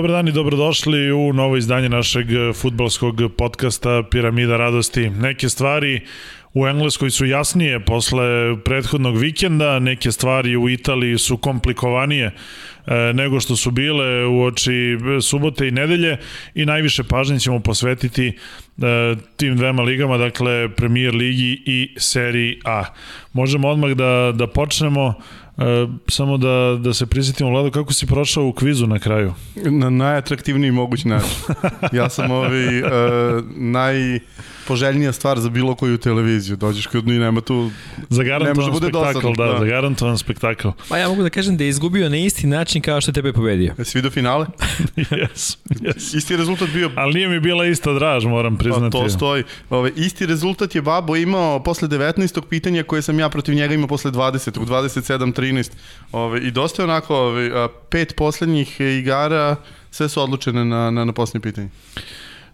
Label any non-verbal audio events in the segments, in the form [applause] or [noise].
Dobar dan i dobrodošli u novo izdanje našeg futbalskog podcasta Piramida radosti. Neke stvari u Engleskoj su jasnije posle prethodnog vikenda, neke stvari u Italiji su komplikovanije e, nego što su bile u oči subote i nedelje i najviše pažnje ćemo posvetiti e, tim dvema ligama, dakle Premier Ligi i Seriji A. Možemo odmah da, da počnemo E, samo da, da se prisjetimo, Vlado, kako si prošao u kvizu na kraju? Na najatraktivniji mogući način. Ja sam ovaj, uh, najpoželjnija stvar za bilo koju televiziju. Dođeš kod njih, nema tu... Zagarantovan da spektakl, da, da, zagarantovan spektakl. Pa ja mogu da kažem da je izgubio na isti način kao što tebe pobedio. Jesi vidio finale? [laughs] yes, yes. Isti rezultat bio... Ali nije mi bila ista draž, moram priznati. Pa to stoji. Ove, isti rezultat je Babo imao posle 19. pitanja koje sam ja protiv njega imao posle 20. 27 13. Ove, I dosta je onako, ove, pet poslednjih igara, sve su odlučene na, na, na poslednje pitanje.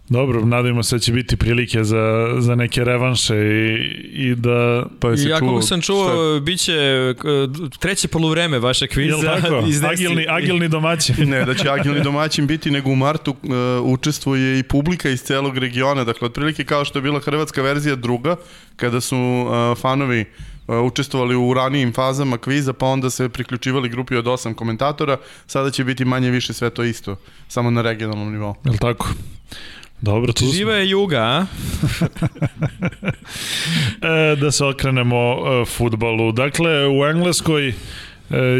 Dobro, nadajmo se da će biti prilike za, za neke revanše i, i da... Pa I ja kako sam čuo, šta... bit će treće poluvreme vaše kviza. Jel tako? [laughs] Agilni, agilni domaćin. [laughs] ne, da će agilni domaćin biti, nego u martu uh, učestvuje i publika iz celog regiona. Dakle, otprilike kao što je bila hrvatska verzija druga, kada su uh, fanovi učestvovali u ranijim fazama kviza, pa onda se priključivali grupi od osam komentatora, sada će biti manje više sve to isto, samo na regionalnom nivou. Je li tako? Dobro, tu Živa je Juga, a? [laughs] e, da se okrenemo e, futbalu. Dakle, u Engleskoj e,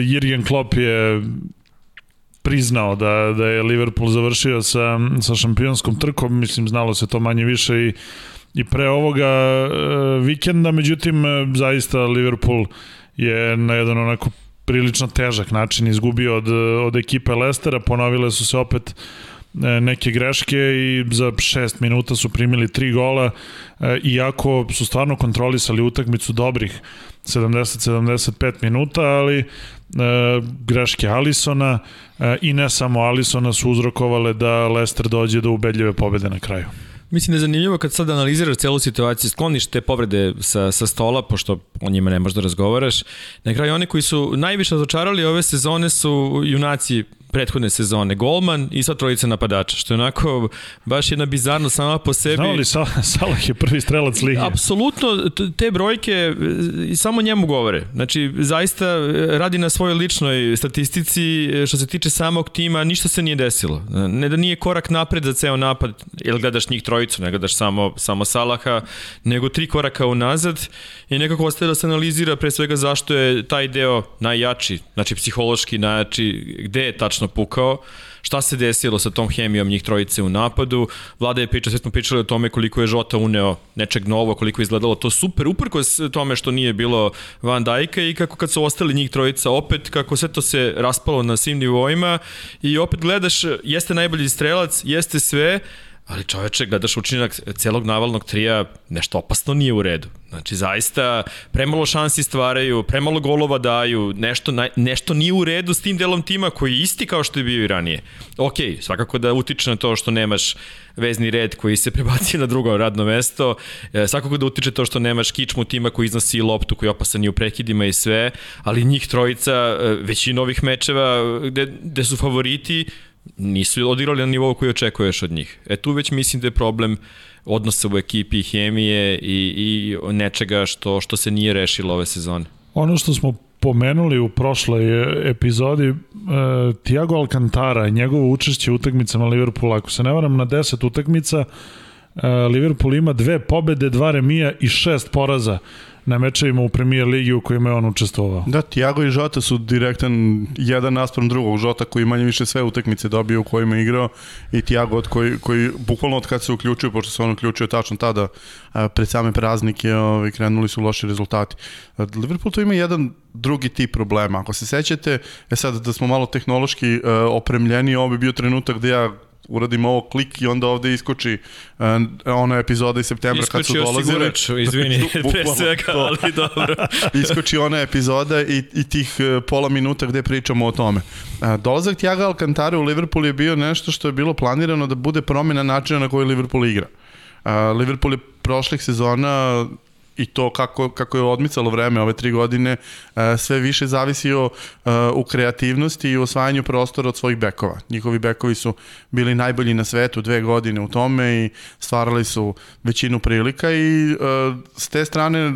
Jurgen Klopp je priznao da, da je Liverpool završio sa, sa šampionskom trkom, mislim znalo se to manje više i i pre ovoga e, vikenda, međutim e, zaista Liverpool je na jedan onako prilično težak način izgubio od, od ekipe Lestera, ponovile su se opet e, neke greške i za 6 minuta su primili tri gola iako su stvarno kontrolisali utakmicu dobrih 70-75 minuta, ali greške Alisona i ne samo Alisona su uzrokovale da Lester dođe do ubedljive pobede na kraju. Mislim da je zanimljivo kad sad analiziraš celu situaciju, skloniš te povrede sa, sa stola, pošto o njima ne možeš da razgovaraš. Na kraju oni koji su najviše razočarali ove sezone su junaci prethodne sezone. Golman i sva trojica napadača, što je onako baš jedna bizarna sama po sebi. Znao li Salah je prvi strelac lige? Apsolutno, te brojke i samo njemu govore. Znači, zaista e, radi na svojoj ličnoj statistici e, što se tiče samog tima, ništa se nije desilo. Ne da nije korak napred za ceo napad, ili gledaš njih trojicu, ne gledaš samo, samo Salaha, nego tri koraka unazad i nekako ostaje da se analizira pre svega zašto je taj deo najjači, znači psihološki najjači, gde je tačno pukao. Šta se desilo sa tom hemijom njih trojice u napadu? Vlada je pričao, sve smo pričali o tome koliko je Žota uneo nečeg novo, koliko je izgledalo to super, uprkos tome što nije bilo Van Dajka i kako kad su ostali njih trojica opet, kako sve to se raspalo na svim nivoima i opet gledaš, jeste najbolji strelac, jeste sve, Ali čoveče, gledaš učinak celog navalnog trija, nešto opasno nije u redu. Znači, zaista, premalo šansi stvaraju, premalo golova daju, nešto, nešto nije u redu s tim delom tima koji je isti kao što je bio i ranije. Ok, svakako da utiče na to što nemaš vezni red koji se [laughs] prebaci na drugo radno mesto, e, svakako da utiče to što nemaš kičmu tima koji iznosi loptu, koji je opasan i u prekidima i sve, ali njih trojica, e, većina ovih mečeva gde, gde su favoriti, nisu odigrali na nivou koji očekuješ od njih. E tu već mislim da je problem odnosa u ekipi, hemije i, i nečega što, što se nije rešilo ove sezone. Ono što smo pomenuli u prošloj epizodi e, Tiago Alcantara i njegovo učešće u utakmicama Liverpoola. Ako se ne varam na 10 utakmica, e, Liverpool ima dve pobede, dva remija i šest poraza na mečevima u Premier Ligi u kojima je on učestvovao. Da, Tiago i Žota su direktan jedan naspram drugog. Žota koji manje više sve utakmice dobio u kojima je igrao i Tiago od koji, koji bukvalno od kad se uključio, pošto se on uključio tačno tada pred same praznike ovaj, krenuli su loši rezultati. Liverpool to ima jedan drugi tip problema. Ako se sećate, e sad da smo malo tehnološki uh, opremljeni, ovo bi bio trenutak gde ja uradim ovo klik i onda ovde iskoči uh, ona epizoda iz septembra Iskočio kad su dolazile. Iskočio izvini, [laughs] pre svega, ali dobro. [laughs] iskoči ona epizoda i, i tih uh, pola minuta gde pričamo o tome. Uh, dolazak Tiago Alcantara u Liverpool je bio nešto što je bilo planirano da bude promjena načina na koji Liverpool igra. Uh, Liverpool je prošlih sezona i to kako, kako je odmicalo vreme ove tri godine, e, sve više zavisio e, u kreativnosti i u osvajanju prostora od svojih bekova. Njihovi bekovi su bili najbolji na svetu dve godine u tome i stvarali su većinu prilika i e, s te strane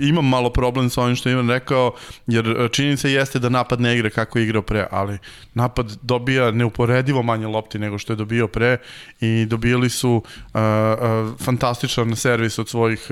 imam malo problem sa ovim što imam rekao, jer činjenica jeste da napad ne igra kako je igrao pre, ali napad dobija neuporedivo manje lopti nego što je dobio pre i dobijali su fantastičan servis od svojih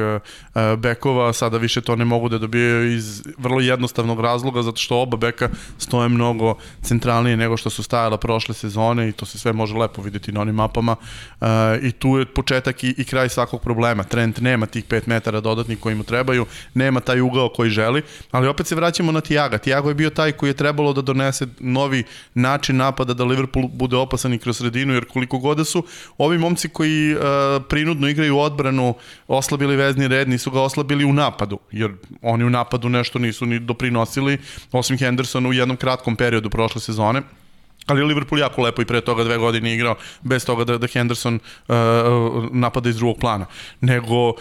bekova, sada više to ne mogu da dobijaju iz vrlo jednostavnog razloga, zato što oba beka stoje mnogo centralnije nego što su stajala prošle sezone i to se sve može lepo videti na onim mapama uh, i tu je početak i, i kraj svakog problema. Trent nema tih 5 metara dodatnih koji mu trebaju, nema taj ugao koji želi, ali opet se vraćamo na Tiaga. Tiago je bio taj koji je trebalo da donese novi način napada da Liverpool bude opasan i kroz sredinu, jer koliko god da su ovi momci koji uh, prinudno igraju odbranu oslabili vezni red, nisu ga oslabili u napadu, jer oni u napadu nešto nisu ni doprinosili, osim Hendersona u jednom kratkom periodu prošle sezone. Ali Liverpool jako lepo i pre toga dve godine igrao bez toga da, da Henderson uh, napada iz drugog plana. Nego uh,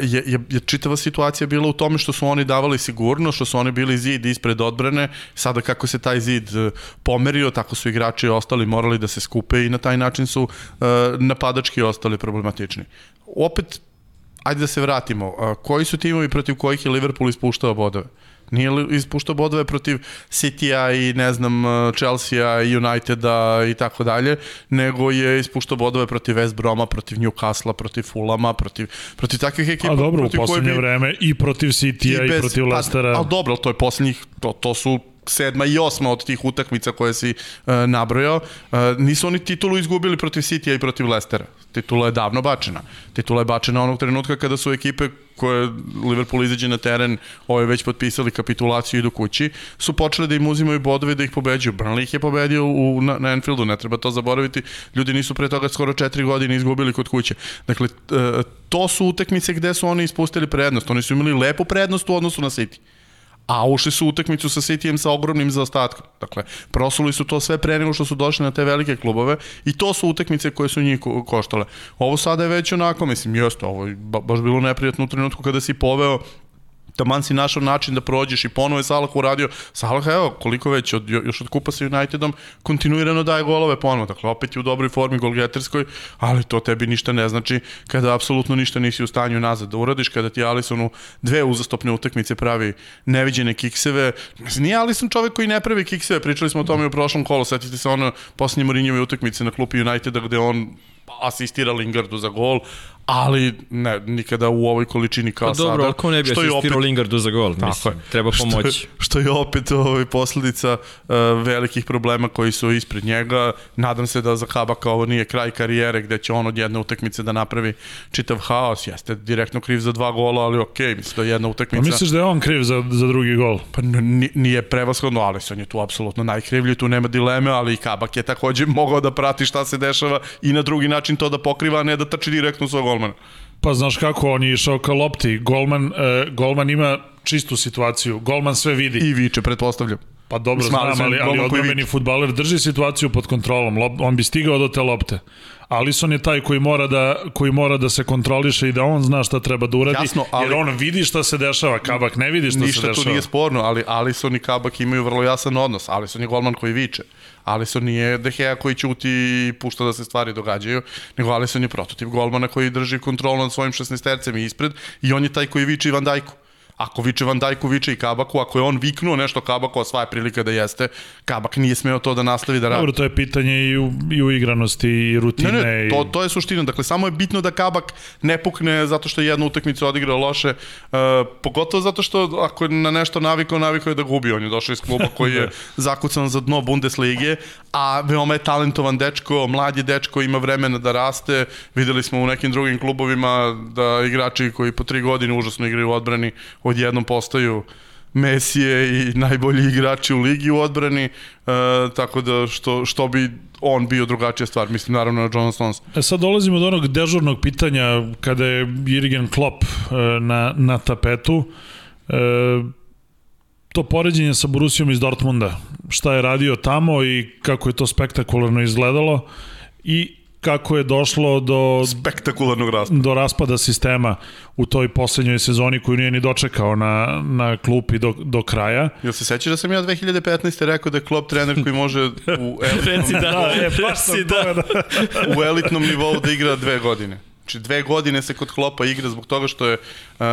je, je, je čitava situacija bila u tome što su oni davali sigurno, što su oni bili zid ispred odbrane, sada kako se taj zid uh, pomerio, tako su igrači ostali morali da se skupe i na taj način su uh, napadački ostali problematični. Opet, ajde da se vratimo, koji su timovi protiv kojih je Liverpool ispuštao bodove? Nije li ispuštao bodove protiv City-a i ne znam Chelsea-a i Uniteda i tako dalje, nego je ispuštao bodove protiv West Broma, protiv Newcastle-a, protiv Fulama, protiv, protiv takvih ekipa. A dobro, u poslednje bi... vreme i protiv City-a i, i protiv pa, Leicestera. Ali dobro, to je poslednjih, to, to su sedma i osma od tih utakmica koje si uh, nabrojao, uh, nisu oni titulu izgubili protiv City-a i protiv Leicestera. Titula je davno bačena. Titula je bačena onog trenutka kada su ekipe koje Liverpool izađe na teren, ove već potpisali kapitulaciju i idu kući, su počeli da im uzimaju bodove da ih pobeđuju. Burnley ih je pobedio u, na, na Anfieldu, ne treba to zaboraviti. Ljudi nisu pre toga skoro četiri godine izgubili kod kuće. Dakle, e, to su utekmice gde su oni ispustili prednost. Oni su imali lepu prednost u odnosu na City a ušli su u utakmicu sa Cityjem sa ogromnim zaostatkom. Dakle, prosuli su to sve pre nego što su došli na te velike klubove i to su utakmice koje su njih koštale. Ovo sada je već onako, mislim, jeste, ovo je baš bilo neprijatno u trenutku kada si poveo taman si našao način da prođeš i ponovo je Salah uradio. Salah, evo, koliko već, od, još od kupa sa Unitedom, kontinuirano daje golove ponovo. Dakle, opet je u dobroj formi golgeterskoj, ali to tebi ništa ne znači kada apsolutno ništa nisi u stanju nazad da uradiš, kada ti Alisonu dve uzastopne utakmice pravi neviđene kikseve. Nije Alison čovek koji ne pravi kikseve, pričali smo o tome u prošlom kolu, setite se ono posljednje Mourinhove utakmice na klupi Uniteda gde on asistira Lingardu za gol, ali ne, nikada u ovoj količini kao pa dobro, sada. Dobro, ako ne bi asistirao opet... Lingardu za gol, Tako mislim, je. treba pomoći. Što, što je opet ovaj, posledica uh, velikih problema koji su ispred njega. Nadam se da za Habaka ovo nije kraj karijere gde će on od jedne utakmice da napravi čitav haos. Jeste direktno kriv za dva gola, ali okej, okay, mislim da je jedna utakmica... Pa misliš da je on kriv za, za drugi gol? Pa nije prevashodno, ali on je tu apsolutno najkrivlji, tu nema dileme, ali i Kabak je takođe mogao da prati šta se dešava i na drugi način to da pokriva, a ne da trči direktno svoj golmana. Pa znaš kako, on je išao ka lopti. Golman, e, golman ima čistu situaciju. Golman sve vidi. I viče, pretpostavljam. Pa dobro, Smali znam, ali, ali odbrambeni futbaler drži situaciju pod kontrolom. Lop, on bi stigao do te lopte. Alison je taj koji mora da koji mora da se kontroliše i da on zna šta treba da uradi Jasno, ali, jer on vidi šta se dešava, Kabak ne vidi šta se dešava. Ništa tu nije sporno, ali Alison i Kabak imaju vrlo jasan odnos. Alison je golman koji viče. Alisson nije De Gea koji ćuti i pušta da se stvari događaju, nego Alisson je prototip golmana koji drži kontrolu nad svojim 16-tercem ispred i on je taj koji viče Van Dijku. Ako viče Van Dijku, viče i Kabaku, ako je on viknuo nešto Kabaku, a sva je prilika da jeste, Kabak nije smeo to da nastavi da radi. Dobro, to je pitanje i u, i u igranosti i rutine. Ne, ne, to, to je suština. Dakle, samo je bitno da Kabak ne pukne zato što je jednu utakmicu odigrao loše, uh, pogotovo zato što ako je na nešto navikao, navikao je da gubi. On je došao iz kluba koji je [laughs] zakucan za dno Bundeslige, a veoma je talentovan dečko, mladi dečko, ima vremena da raste. Videli smo u nekim drugim klubovima da igrači koji po tri godine užasno igraju u odbrani odjednom postaju Mesije i najbolji igrači u ligi u odbrani, e, tako da što, što bi on bio drugačija stvar, mislim naravno na John Stones. E sad dolazimo do onog dežurnog pitanja kada je Jürgen Klopp e, na, na tapetu. E, to poređenje sa Borusijom iz Dortmunda, šta je radio tamo i kako je to spektakularno izgledalo i kako je došlo do spektakularnog rasta. do raspada sistema u toj poslednjoj sezoni koju nije ni dočekao na, na klupi do, do kraja. Jel se sećaš da sam ja 2015. rekao da je Klopp trener koji može u [laughs] elitnom, da, Da, e, baš da. da. [laughs] u elitnom nivou da igra dve godine? Znači dve godine se kod Klopa igra zbog toga što je uh,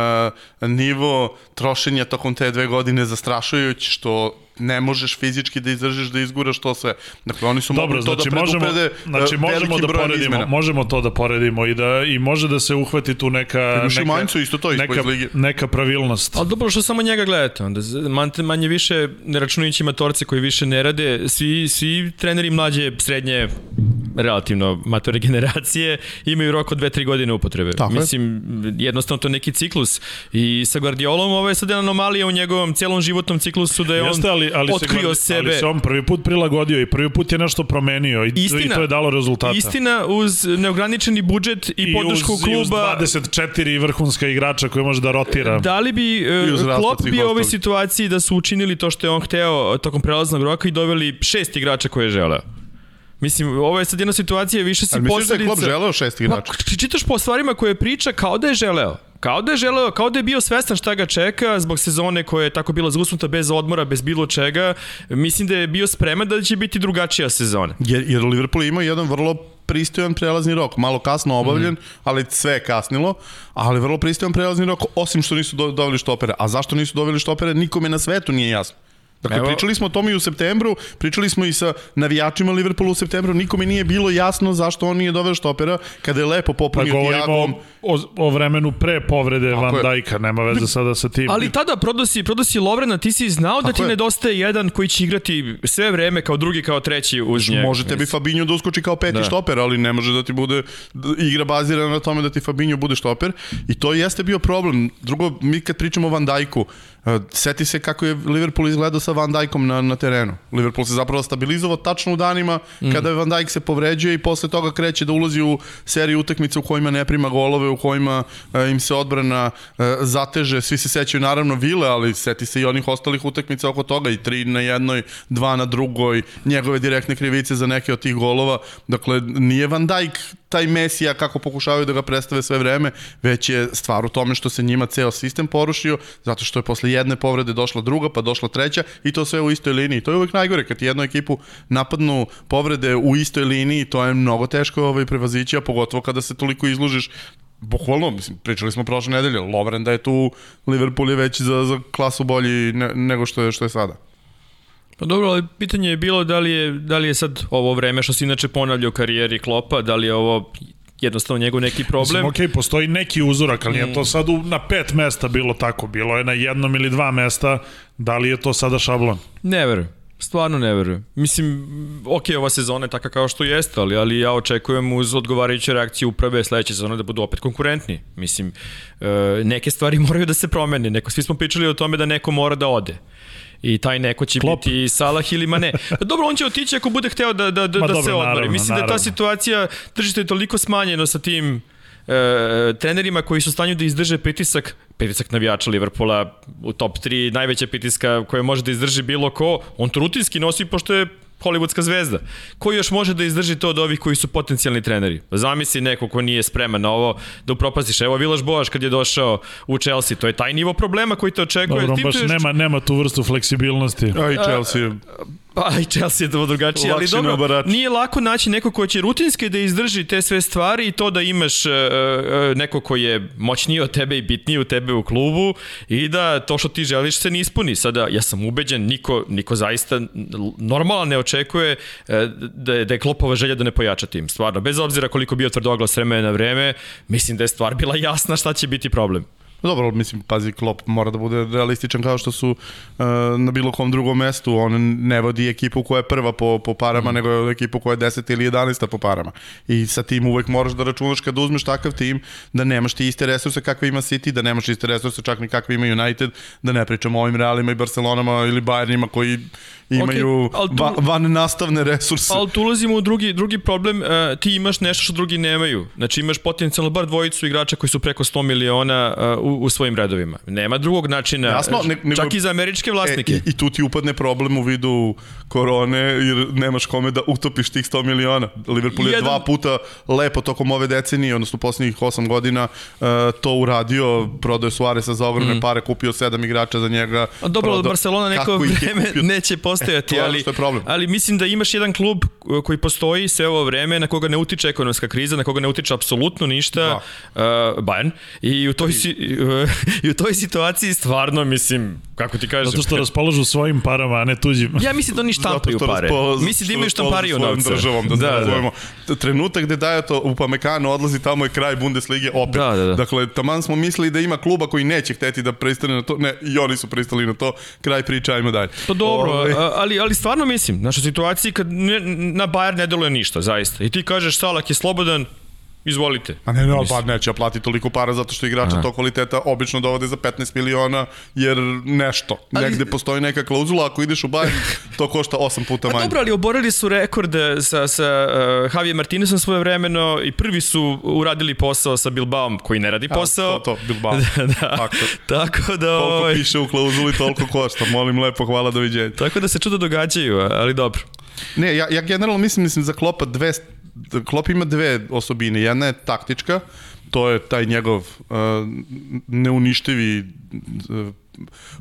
nivo trošenja tokom te dve godine zastrašujući, što ne možeš fizički da izdržiš da izguraš to sve. Dakle, oni su Dobro, mogli to znači da možemo, znači možemo velikim da brojem poredimo, izmena. možemo to da poredimo i da i može da se uhvati tu neka Imaš i neka Mainzu isto to neka, iz lige. neka pravilnost. Ali dobro što samo njega gledate, onda manje, manje više, ne računajući matorce koji više ne rade, svi, svi treneri mlađe, srednje, relativno matore [laughs] generacije imaju rok od 2-3 godine upotrebe. Tako je. Mislim, jednostavno to je neki ciklus. I sa Guardiolom ovo je sad jedna anomalija u njegovom celom životnom ciklusu da je on Jeste, ali, ali otkrio se, sebe. Ali se on prvi put prilagodio i prvi put je nešto promenio i, Istina. i to je dalo rezultata. Istina uz neograničeni budžet i, I podršku uz, kluba. I uz 24 vrhunska igrača koje može da rotira. Da li bi uh, Klopp bio u ovoj situaciji da su učinili to što je on hteo tokom prelaznog roka i doveli šest igrača koje je želeo? Mislim, ovo je sad jedna situacija, više si Ali misliš da je posledica... Klopp želeo šest igrača? Pa, čitaš po stvarima koje priča kao da je želeo. Kao da je želeo, kao da je bio svestan šta ga čeka zbog sezone koja je tako bila zausnuta bez odmora, bez bilo čega. Mislim da je bio spreman da će biti drugačija sezona. Jer, jer Liverpool ima jedan vrlo pristojan prelazni rok, malo kasno obavljen, mm. ali sve je kasnilo, ali vrlo pristojan prelazni rok, osim što nisu do, doveli štopere. A zašto nisu doveli štopere, nikome na svetu nije jasno. Dakle, Evo- pričali smo o tome i u septembru, pričali smo i sa navijačima Liverpoola u septembru, nikome nije bilo jasno zašto on nije doveo štopera, kada je lepo Pa popunio govorimo Tiagom. o, o, o vremenu pre povrede Van. Dijka, nema veze sada sa tim. Ali tada prodosi, prodosi Lovrena, ti si znao da Tako ti je. nedostaje jedan koji će igrati sve vreme kao drugi, kao treći uz njega. Može tebi Fabinho da uskoči kao peti Da. da. štoper, ali ne može da ti bude da igra bazirana na tome da ti Fabinho bude štoper i to jeste bio problem. Drugo, mi kad pričamo o Van Dijku, seti se kako je Liverpool izgledao sa Van Dijkom na, na terenu. Liverpool se zapravo stabilizovao tačno u danima mm. kada je Van Dijk se povređuje i posle toga kreće da ulazi u seriju utakmica u kojima ne prima golove, u kojima uh, im se odbrana uh, zateže. Svi se sećaju naravno Vile, ali seti se i onih ostalih utakmica oko toga i tri na jednoj, dva na drugoj, njegove direktne krivice za neke od tih golova. Dakle, nije Van Dijk taj Mesija kako pokušavaju da ga predstave sve vreme, već je stvar u tome što se njima ceo sistem porušio, zato što je posle jedne povrede došla druga, pa došla treća i to sve u istoj liniji. To je uvek najgore, kad jednu ekipu napadnu povrede u istoj liniji, to je mnogo teško ovaj, prevazići, a pogotovo kada se toliko izlužiš bukvalno, mislim, pričali smo prošle nedelje, Lovren da je tu, Liverpool je već za, za klasu bolji ne, nego što je, što je sada. Pa dobro, ali pitanje je bilo da li je, da li je sad ovo vreme što se inače ponavlja u karijeri Klopa, da li je ovo jednostavno njegov neki problem. Mislim, ok, postoji neki uzorak, ali nije to sad na pet mesta bilo tako. Bilo je na jednom ili dva mesta. Da li je to sada šablon? Ne verujem. Stvarno ne verujem. Mislim, ok, ova sezona je taka kao što jeste, ali, ali ja očekujem uz odgovarajuće reakcije uprave sledeće sezone da budu opet konkurentni. Mislim, e, neke stvari [laughs] moraju da se promene. Neko, svi smo pričali o tome da neko mora da ode. I taj neko će Klop. biti Salah ili Mane. Pa dobro, on će otići ako bude hteo da, da, da, Ma da dobro, se odmori. naravno, Mislim da je ta naravno. situacija, tržište je toliko smanjeno sa tim e, trenerima koji su u stanju da izdrže pritisak, pritisak navijača Liverpoola u top 3, najveća pritiska koja može da izdrži bilo ko, on to rutinski nosi pošto je hollywoodska zvezda. Ko još može da izdrži to od ovih koji su potencijalni treneri? Zamisli neko ko nije spreman na ovo da upropastiš. Evo Vilaš Boaš kad je došao u Chelsea, to je taj nivo problema koji te očekuje. Dobro, baš još- nema, nema tu vrstu fleksibilnosti. A i Chelsea je Pa i Chelsea je to drugačije, ali dobro, obarač. nije lako naći neko ko će rutinski da izdrži te sve stvari i to da imaš uh, uh, neko ko je moćniji od tebe i bitniji od tebe u klubu i da to što ti želiš se ne ispuni. Sada, ja sam ubeđen, niko, niko zaista normalno ne očekuje uh, da, je, da je klopova želja da ne pojača tim, stvarno. Bez obzira koliko bio tvrdoglas vremena na vreme, mislim da je stvar bila jasna šta će biti problem. Dobro, mislim, pazi, Klopp mora da bude realističan kao što su uh, na bilo kom drugom mestu. On ne vodi ekipu koja je prva po, po parama, mm. nego je ekipu koja je 10 ili 11 po parama. I sa tim uvek moraš da računaš kada uzmeš takav tim, da nemaš ti iste resurse kakve ima City, da nemaš iste resurse čak ni kakve ima United, da ne pričamo o ovim Realima i Barcelonama ili Bayernima koji imaju Okay, ali tu- va, van nastavne resurse. Ali tu ulazimo u drugi, drugi problem, uh, ti imaš nešto što drugi nemaju. Znači imaš potencijalno bar dvojicu igrača koji su preko 100 miliona uh, u, u, svojim redovima. Nema drugog načina, Jasno, ne- nego- čak i za američke vlasnike. E, i, I tu ti upadne problem u vidu korone, jer nemaš kome da utopiš tih 100 miliona. Liverpool je Jedan- dva puta lepo tokom ove decenije, odnosno poslednjih 8 godina, uh, to uradio, prodao je Suareza za ogromne pare, kupio sedam igrača za njega. Mm. A dobro, prodao- Barcelona neko vreme neće postojati, Ono [laughs] ali, ali mislim da imaš jedan klub koji postoji sve ovo vreme, na koga ne utiče ekonomska kriza, na koga ne utiče apsolutno ništa, uh, Bayern, i u, toj, si, [laughs] i u toj situaciji stvarno, mislim, kako ti kažem, Zato što raspolažu svojim parama, a ne tuđim. ja mislim da oni štampaju pare. Mislim da imaju štampariju novca. Državom, da, da, da, da. Trenutak gde daje to u Pamekano odlazi tamo je kraj Bundeslige opet. Da, da, da. Dakle, taman smo mislili da ima kluba koji neće hteti da pristane na to. Ne, i oni su pristali na to. Kraj priče, ajmo dalje. Pa dobro, Ovaj, a- ali, ali stvarno mislim, znaš, u situaciji kad ne, na Bayern ne deluje ništa, zaista. I ti kažeš Salak je slobodan, izvolite. A ne, ne, pa neće plati toliko para zato što igrača to kvaliteta obično dovode za 15 miliona, jer nešto. Ali- Negde postoji neka klauzula, ako ideš u Bayern, to košta 8 puta Pa manje. dobro, ali oborili su rekorde sa, sa uh, Javier Martinezom svoje vremeno i prvi su uradili posao sa Bilbaom koji ne radi posao. to, to, Bilbao. [laughs] da, da. Tako. Tako da, Koliko ovaj, piše u klauzuli, toliko košta. Molim lepo, hvala, doviđenja. tako da se čudo događaju, ali dobro. Ne, ja, ja generalno mislim, mislim za Klopa dve, Klop ima dve osobine. Jedna je taktička, to je taj njegov uh, neuništivi uh,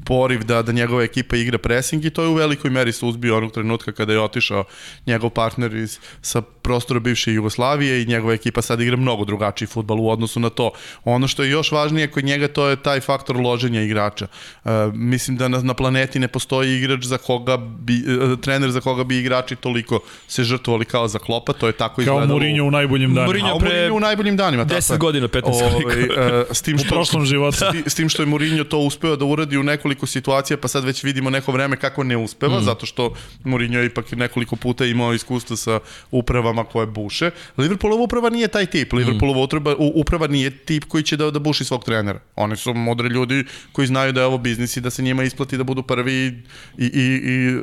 poriv da, da njegova ekipa igra pressing i to je u velikoj meri suzbio onog trenutka kada je otišao njegov partner iz, sa prostora bivše Jugoslavije i njegova ekipa sad igra mnogo drugačiji futbal u odnosu na to. Ono što je još važnije kod njega to je taj faktor loženja igrača. Uh, mislim da na, na planeti ne postoji igrač za koga bi, uh, trener za koga bi igrači toliko se žrtvovali kao za Klopa, to je tako Kao izgledalo. Mourinho u najboljim danima. Mourinho u pre Mourinho u najboljim danima. 10 tako je. godina, 15 Ovaj, e, s tim U što, prošlom životu. s tim što je Mourinho to uspeo da uradi u nekoliko situacija, pa sad već vidimo neko vreme kako ne uspeva, mm. zato što Mourinho je ipak nekoliko puta imao iskustva sa upravama koje buše. Liverpoolova uprava nije taj tip. Liverpoolova uprava, uprava nije tip koji će da, da buši svog trenera. Oni su modri ljudi koji znaju da je ovo biznis i da se njima isplati da budu prvi i, i, i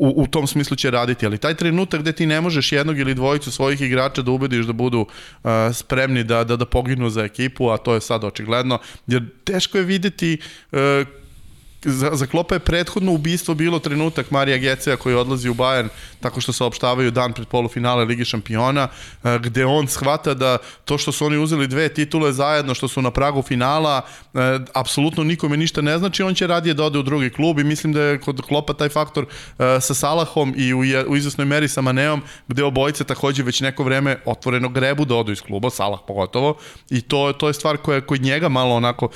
u, u tom smislu će raditi, ali taj trenutak gde ti ne možeš jednog ili dvojicu svojih igrača da ubediš da budu uh, spremni da, da, da poginu za ekipu, a to je sad očigledno, jer teško je videti uh, za, za Klopa je prethodno ubistvo bilo trenutak Marija Gecea koji odlazi u Bayern tako što saopštavaju dan pred polufinale Ligi šampiona e, gde on shvata da to što su oni uzeli dve titule zajedno što su na pragu finala e, apsolutno nikome ništa ne znači. On će radije da ode u drugi klub i mislim da je kod Klopa taj faktor e, sa Salahom i u, u izvesnoj meri sa Maneom gde obojice takođe već neko vreme otvoreno grebu da odu iz kluba, Salah pogotovo. I to, to je stvar koja je kod njega malo onako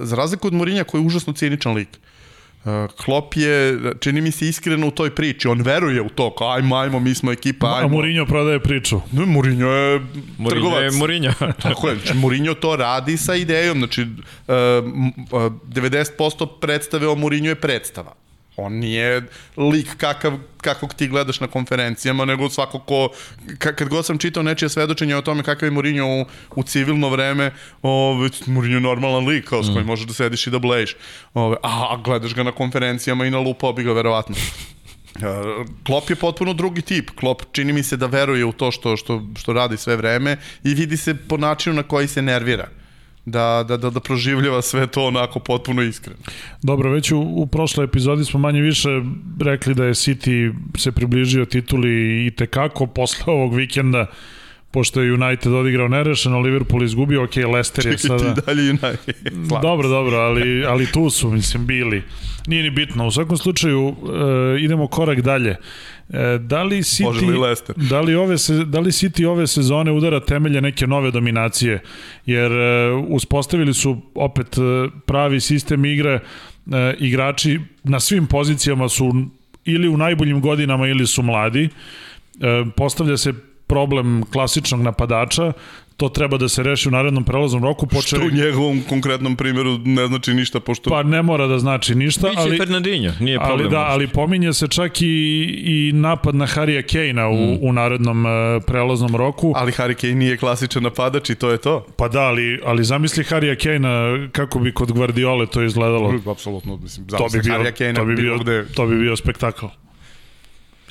za razliku od Mourinha koji je užasno ciničan lik Uh, Klopp je, čini mi se iskreno u toj priči, on veruje u to, kao ajmo, ajmo, mi smo ekipa, A ajmo. Mourinho prodaje priču. Ne, Mourinho je Mourinho trgovac. je Mourinho. [laughs] Tako je, znači Mourinho to radi sa idejom, znači uh, m- uh, 90% predstave o Mourinho je predstava. On nije lik kakav, kakvog ti gledaš na konferencijama, nego svako ko, ka, kad god sam čitao nečije svedočenje o tome kakav je Mourinho u, u civilno vreme, ove, Mourinho je normalan lik, kao s kojim možeš da sediš i da blejiš. Ove, a, a gledaš ga na konferencijama i na lupao bi ga verovatno. [laughs] Uh, Klop je potpuno drugi tip. Klop čini mi se da veruje u to što, što, što radi sve vreme i vidi se po načinu na koji se nervira. Da, da, da, da proživljava sve to onako potpuno iskreno. Dobro, već u, u prošloj epizodi smo manje više rekli da je City se približio tituli i tekako posle ovog vikenda pošto je United odigrao nerešeno, Liverpool izgubio, ok, Leicester je Čekaj sada... ti dalje United. [laughs] Dobro, dobro, ali, ali tu su, mislim, bili. Nije ni bitno. U svakom slučaju, e, idemo korak dalje. E, da li Može li City, Leicester? da li, ove se, da li City ove sezone udara temelje neke nove dominacije? Jer e, uspostavili su opet e, pravi sistem igre, e, igrači na svim pozicijama su ili u najboljim godinama ili su mladi. E, postavlja se problem klasičnog napadača, to treba da se reši u narednom prelaznom roku. Što u njegovom konkretnom primjeru ne znači ništa, pošto... Pa ne mora da znači ništa, Biće ali, Fernandinho, nije problem. ali da, ali pominje se čak i, i napad na Harija Kejna u, Mm. u narednom uh, prelaznom roku. Ali Harry Kane nije klasičan napadač i to je to. Pa da, ali, ali zamisli Harija Kejna kako bi kod Guardiole to izgledalo. Apsolutno, mislim, To bi bio, Harry Kane to bi bio, gde... to bi bio spektakl.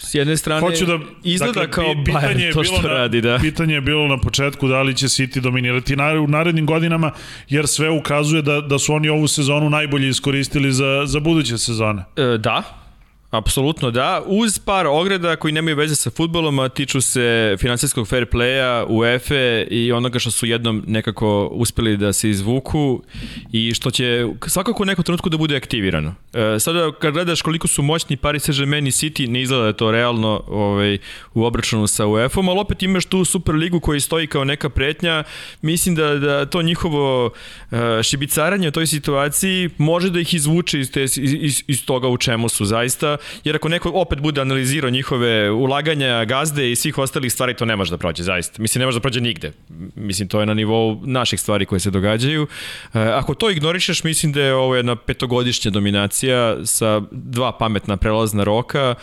S jedne strane, Hoću da, izgleda dakle, kao Bayern to što na, radi, da. Pitanje je bilo na početku da li će City dominirati na, u narednim godinama, jer sve ukazuje da, da su oni ovu sezonu najbolje iskoristili za, za buduće sezone. E, da, Apsolutno da, uz par ograda koji nemaju veze sa futbolom, a tiču se finansijskog fair playa, UEFA i onoga što su jednom nekako uspeli da se izvuku i što će svakako u nekom trenutku da bude aktivirano. E, sada kad gledaš koliko su moćni Paris Saint-Germain i City, ne izgleda da to realno ovaj, u obračunu sa UEFA-om, ali opet imaš tu Super ligu koji stoji kao neka pretnja. Mislim da, da to njihovo uh, šibicaranje u toj situaciji može da ih izvuče iz, te, iz, iz, iz toga u čemu su zaista jer ako neko opet bude analizirao njihove ulaganja, gazde i svih ostalih stvari, to ne može da prođe, zaista. Mislim, ne može da prođe nigde. Mislim, to je na nivou naših stvari koje se događaju. E, ako to ignorišeš, mislim da je ovo jedna petogodišnja dominacija sa dva pametna prelazna roka.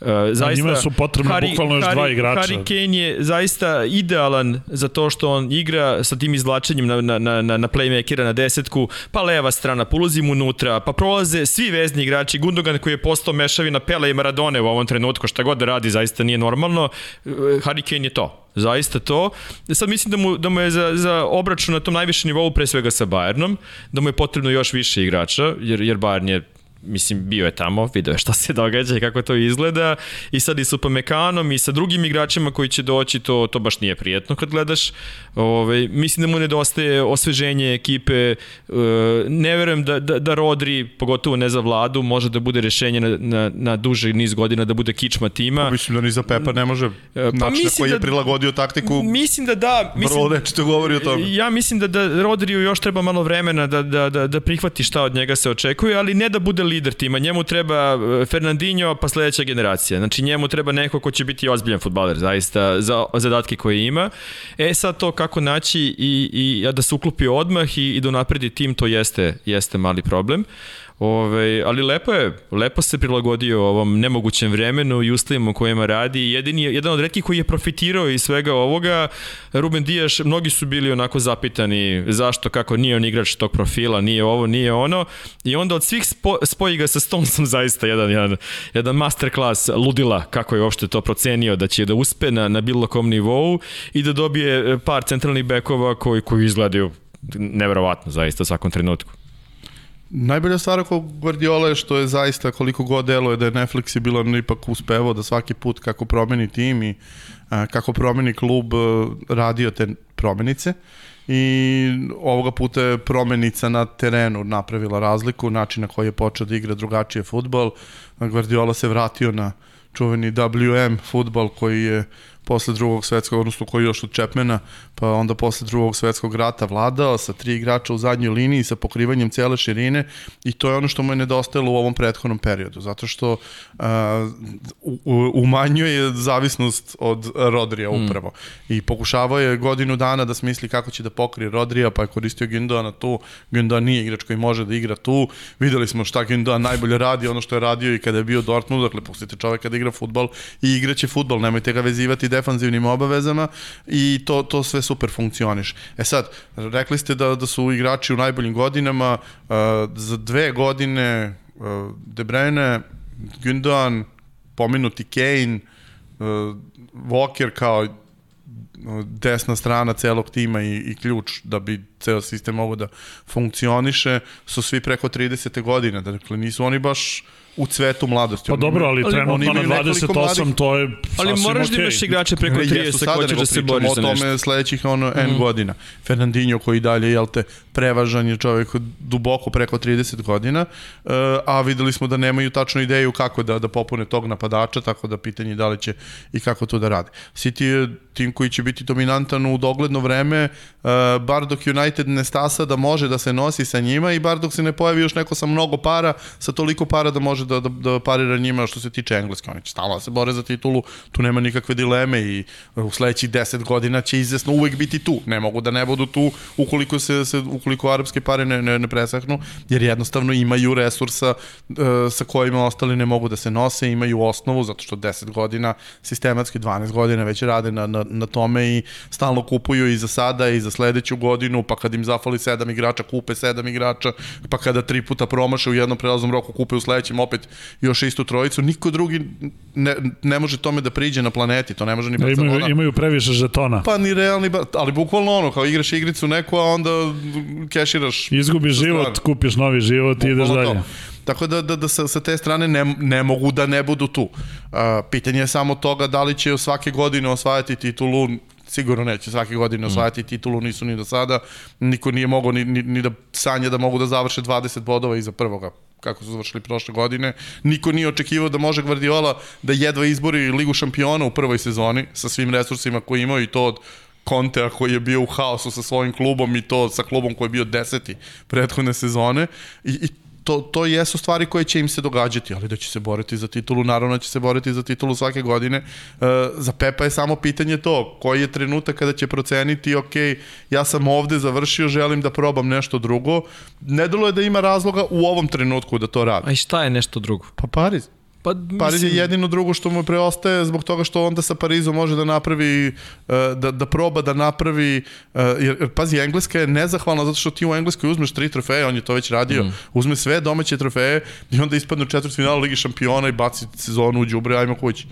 E, zaista, njima su potrebno Harry, bukvalno još Harry, dva igrača. Harry Kane je zaista idealan za to što on igra sa tim izvlačenjem na, na, na, na playmakera na desetku, pa leva strana, pa ulazim unutra, pa prolaze svi vezni igrači, Gundogan koji je postao mešavina Pele i Maradone u ovom trenutku, šta god da radi, zaista nije normalno. Harry Kane je to zaista to. Sad mislim da mu, da mu je za, za obračun na tom najvišem nivou pre svega sa Bayernom, da mu je potrebno još više igrača, jer, jer Bayern je mislim, bio je tamo, video je šta se događa i kako to izgleda i sad i sa Upamekanom i sa drugim igračima koji će doći, to, to baš nije prijetno kad gledaš. Ove, mislim da mu nedostaje osveženje ekipe, e, ne verujem da, da, da Rodri, pogotovo ne za vladu, može da bude rešenje na, na, na duže niz godina, da bude kičma tima. Pa, mislim da ni za Pepa ne može, Pa način koji da- je prilagodio taktiku, Mislim da da, mislim, vrlo nečito govori o tome. Ja mislim da, da Rodriju još treba malo vremena da, da, da, da prihvati šta od njega se očekuje, ali ne da bude lider tima. Njemu treba e, Fernandinho pa sledeća generacija. Znači njemu treba neko ko će biti ozbiljan futbaler, zaista, za zadatke koje ima. E sad to kako naći i, i da se uklopi odmah i, i da napredi tim, to jeste, jeste mali problem. Ove, ali lepo je, lepo se prilagodio ovom nemogućem vremenu i uslovima u kojima radi. Jedini, je- jedan od redkih koji je profitirao iz svega ovoga, Ruben Dijaš, mnogi su bili onako zapitani zašto, kako nije on igrač tog profila, nije ovo, nije ono. I onda od svih spo, spoji ga sa Stonesom zaista jedan, jedan, jedan masterclass ludila kako je uopšte to procenio da će da uspe na, na bilo kom nivou i da dobije e, par centralnih bekova koji, koji izgledaju neverovatno zaista u svakom trenutku. Najbolja stvar oko Guardiola je što je zaista koliko god deluje da je nefleksibilan ipak uspevao da svaki put kako promeni tim i a, kako promeni klub a, radio te promenice i ovoga puta je promenica na terenu napravila razliku, način na koji je počeo da igra drugačije futbol. Guardiola se vratio na čuveni WM futbol koji je posle drugog svetskog, odnosno koji još od Čepmena, pa onda posle drugog svetskog rata vladao sa tri igrača u zadnjoj liniji sa pokrivanjem cele širine i to je ono što mu je nedostajalo u ovom prethodnom periodu, zato što uh, u- umanjuje zavisnost od Rodrija upravo. I pokušavao je godinu dana da smisli kako će da pokrije Rodrija, pa je koristio Gündoana tu. Gündoan nije igrač koji može da igra tu. Videli smo šta Gündoan najbolje radi, ono što je radio i kada je bio u Dortmundu, dakle pustite čoveka da igra futbol i igraće futbol, nemojte ga vezivati defanzivnim obavezama i to, to sve super funkcioniš. E sad, rekli ste da, da su igrači u najboljim godinama, uh, za dve godine uh, De Bruyne, Gündogan, pomenuti Kane, uh, Walker kao uh, desna strana celog tima i, i ključ da bi ceo sistem mogao da funkcioniše, su svi preko 30. godine, dakle nisu oni baš u cvetu mladosti. Pa dobro, ali trenutno na imaju nekoliko 28 mladih- to je Ali sasvim moraš da okej. imaš igrače preko Jesu 30 sada, ko će nego da se pričamo bori o za tome nešto. sledećih ono N godina. Fernandinho koji dalje, jel te, prevažan je čovjek duboko preko 30 godina, uh, a videli smo da nemaju tačnu ideju kako da, da popune tog napadača, tako da pitanje je da li će i kako to da rade. City je tim koji će biti dominantan u dogledno vreme, uh, bar dok United ne stasa da može da se nosi sa njima i bar dok se ne pojavi još neko sa mnogo para, sa toliko para da može da, da, da parira njima što se tiče engleske. Oni će stalno da se bore za titulu, tu nema nikakve dileme i u sledećih 10 godina će izvesno uvek biti tu. Ne mogu da ne budu tu ukoliko se, se ukoliko arapske pare ne, ne, ne presahnu, jer jednostavno imaju resursa uh, sa kojima ostali ne mogu da se nose, imaju osnovu, zato što 10 godina, sistematski 12 godina već rade na, na, na tome i stalno kupuju i za sada i za sledeću godinu, pa kad im zafali 7 igrača, kupe 7 igrača, pa kada tri puta promaše u jednom prelaznom roku, kupe u sledećem opet opet još istu trojicu, niko drugi ne, ne može tome da priđe na planeti, to ne može ni Barcelona. Imaju, imaju previše žetona. Pa ni realni, ali bukvalno ono, kao igraš igricu neku, a onda keširaš. Izgubiš život, stvar. kupiš novi život i ideš dalje. To. Tako da, da, da sa, sa te strane ne, ne mogu da ne budu tu. Uh, pitanje je samo toga da li će svake godine osvajati titulu sigurno neće svake godine mm. osvajati titulu, nisu ni do sada, niko nije mogao ni, ni, ni da sanja da mogu da završe 20 bodova iza prvoga kako su završili prošle godine. Niko nije očekivao da može Guardiola da jedva izbori Ligu šampiona u prvoj sezoni sa svim resursima koje imao i to od Contea koji je bio u haosu sa svojim klubom i to sa klubom koji je bio deseti prethodne sezone i, i to, to jesu stvari koje će im se događati, ali da će se boriti za titulu, naravno da će se boriti za titulu svake godine. E, za Pepa je samo pitanje to, koji je trenutak kada će proceniti, ok, ja sam ovde završio, želim da probam nešto drugo. Ne delo je da ima razloga u ovom trenutku da to radi. A i šta je nešto drugo? Pa Pariz. Pa, mislim... Pariz je jedino drugo što mu preostaje zbog toga što onda sa Parizom može da napravi, eh, da, da proba da napravi, eh, jer, jer pazi, Engleska je nezahvalna zato što ti u Engleskoj uzmeš tri trofeje, on je to već radio, mm. uzme sve domaće trofeje i onda ispadne u četvrt finala Ligi šampiona i baci sezonu u džubre, ajmo kući.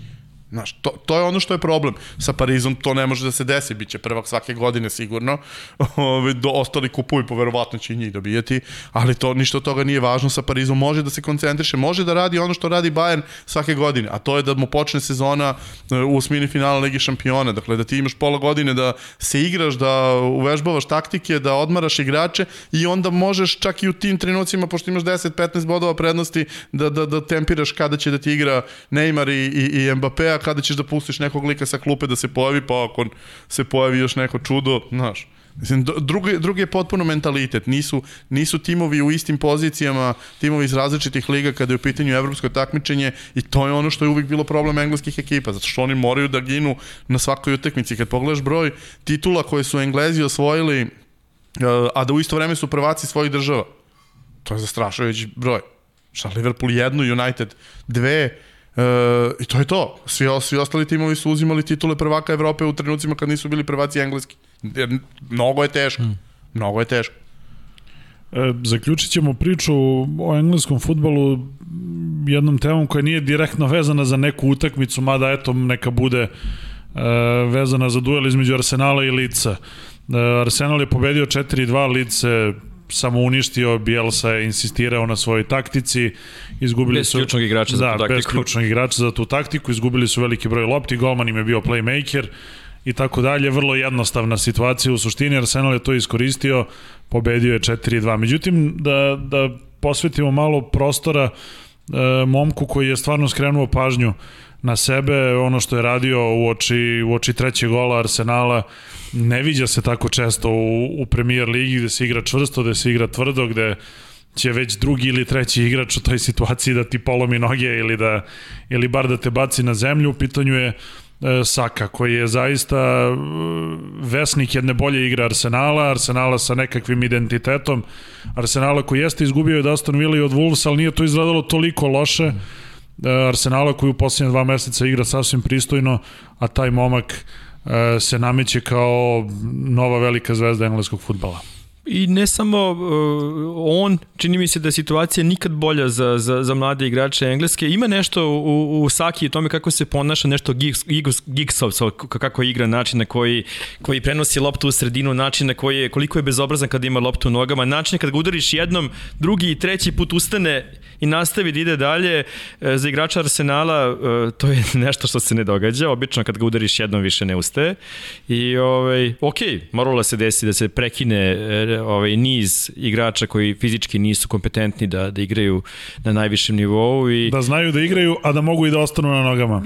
Znaš, to, to je ono što je problem. Sa Parizom to ne može da se desi, bit će prvak svake godine sigurno. [laughs] Do, ostali kupuju, poverovatno će i njih dobijeti, ali to ništa od toga nije važno. Sa Parizom može da se koncentriše, može da radi ono što radi Bayern svake godine, a to je da mu počne sezona e, u osmini finala Ligi šampiona. Dakle, da ti imaš pola godine da se igraš, da uvežbavaš taktike, da odmaraš igrače i onda možeš čak i u tim trenucima, pošto imaš 10-15 bodova prednosti, da, da, da tempiraš kada će da ti igra Neymar i, i, i Mbappé, kada ćeš da pustiš nekog lika sa klupe da se pojavi, pa ako se pojavi još neko čudo, znaš. Mislim, drugi, drugi je potpuno mentalitet. Nisu, nisu timovi u istim pozicijama, timovi iz različitih liga kada je u pitanju evropsko takmičenje i to je ono što je uvijek bilo problem engleskih ekipa, zato što oni moraju da ginu na svakoj utakmici. Kad pogledaš broj titula koje su Englezi osvojili, eh, a da u isto vreme su prvaci svojih država, to je zastrašujući broj. Šta Liverpool jednu, United dve, I to je to. Svi, svi ostali timovi su uzimali titule prvaka Evrope u trenucima kad nisu bili prvaci engleski. Jer mnogo je teško. Mm. Mnogo je teško. E, zaključit ćemo priču o engleskom futbalu jednom temom koja nije direktno vezana za neku utakmicu, mada eto neka bude e, vezana za duel između Arsenala i Lica. E, Arsenal je pobedio 4-2, Lice samo uništio, Bielsa je insistirao na svojoj taktici, izgubili bez su... ključnog igrača za da, tu taktiku. bez ključnog igrača za tu taktiku, izgubili su veliki broj lopti, golman im je bio playmaker i tako dalje, vrlo jednostavna situacija u suštini, Arsenal je to iskoristio, pobedio je 4-2. Međutim, da, da posvetimo malo prostora e, momku koji je stvarno skrenuo pažnju na sebe, ono što je radio u oči, u oči trećeg gola Arsenala, ne viđa se tako često u, u premier ligi gde se igra čvrsto, gde se igra tvrdo, gde će već drugi ili treći igrač u toj situaciji da ti polomi noge ili da ili bar da te baci na zemlju. U pitanju je e, Saka koji je zaista e, vesnik jedne bolje igre Arsenala, Arsenala sa nekakvim identitetom, Arsenala koji jeste izgubio od Aston Villa i od Wolves, ali nije to izgledalo toliko loše. E, Arsenala koji u posljednje dva meseca igra sasvim pristojno, a taj momak se nameće kao nova velika zvezda engleskog futbala. I ne samo uh, on, čini mi se da je situacija nikad bolja za, za, za mlade igrače engleske. Ima nešto u, u Saki i tome kako se ponaša, nešto Giggsov, kako igra, način na koji, koji prenosi loptu u sredinu, način na koji je, koliko je bezobrazan kada ima loptu u nogama, način kad ga udariš jednom, drugi i treći put ustane i nastavi da ide dalje. E, za igrača Arsenala e, to je [laughs] nešto što se ne događa. Obično kad ga udariš jednom više ne ustaje. I ovaj, ok, moralo se desi da se prekine e, ovaj, niz igrača koji fizički nisu kompetentni da, da igraju na najvišem nivou. I... Da znaju da igraju, a da mogu i da ostanu na nogama.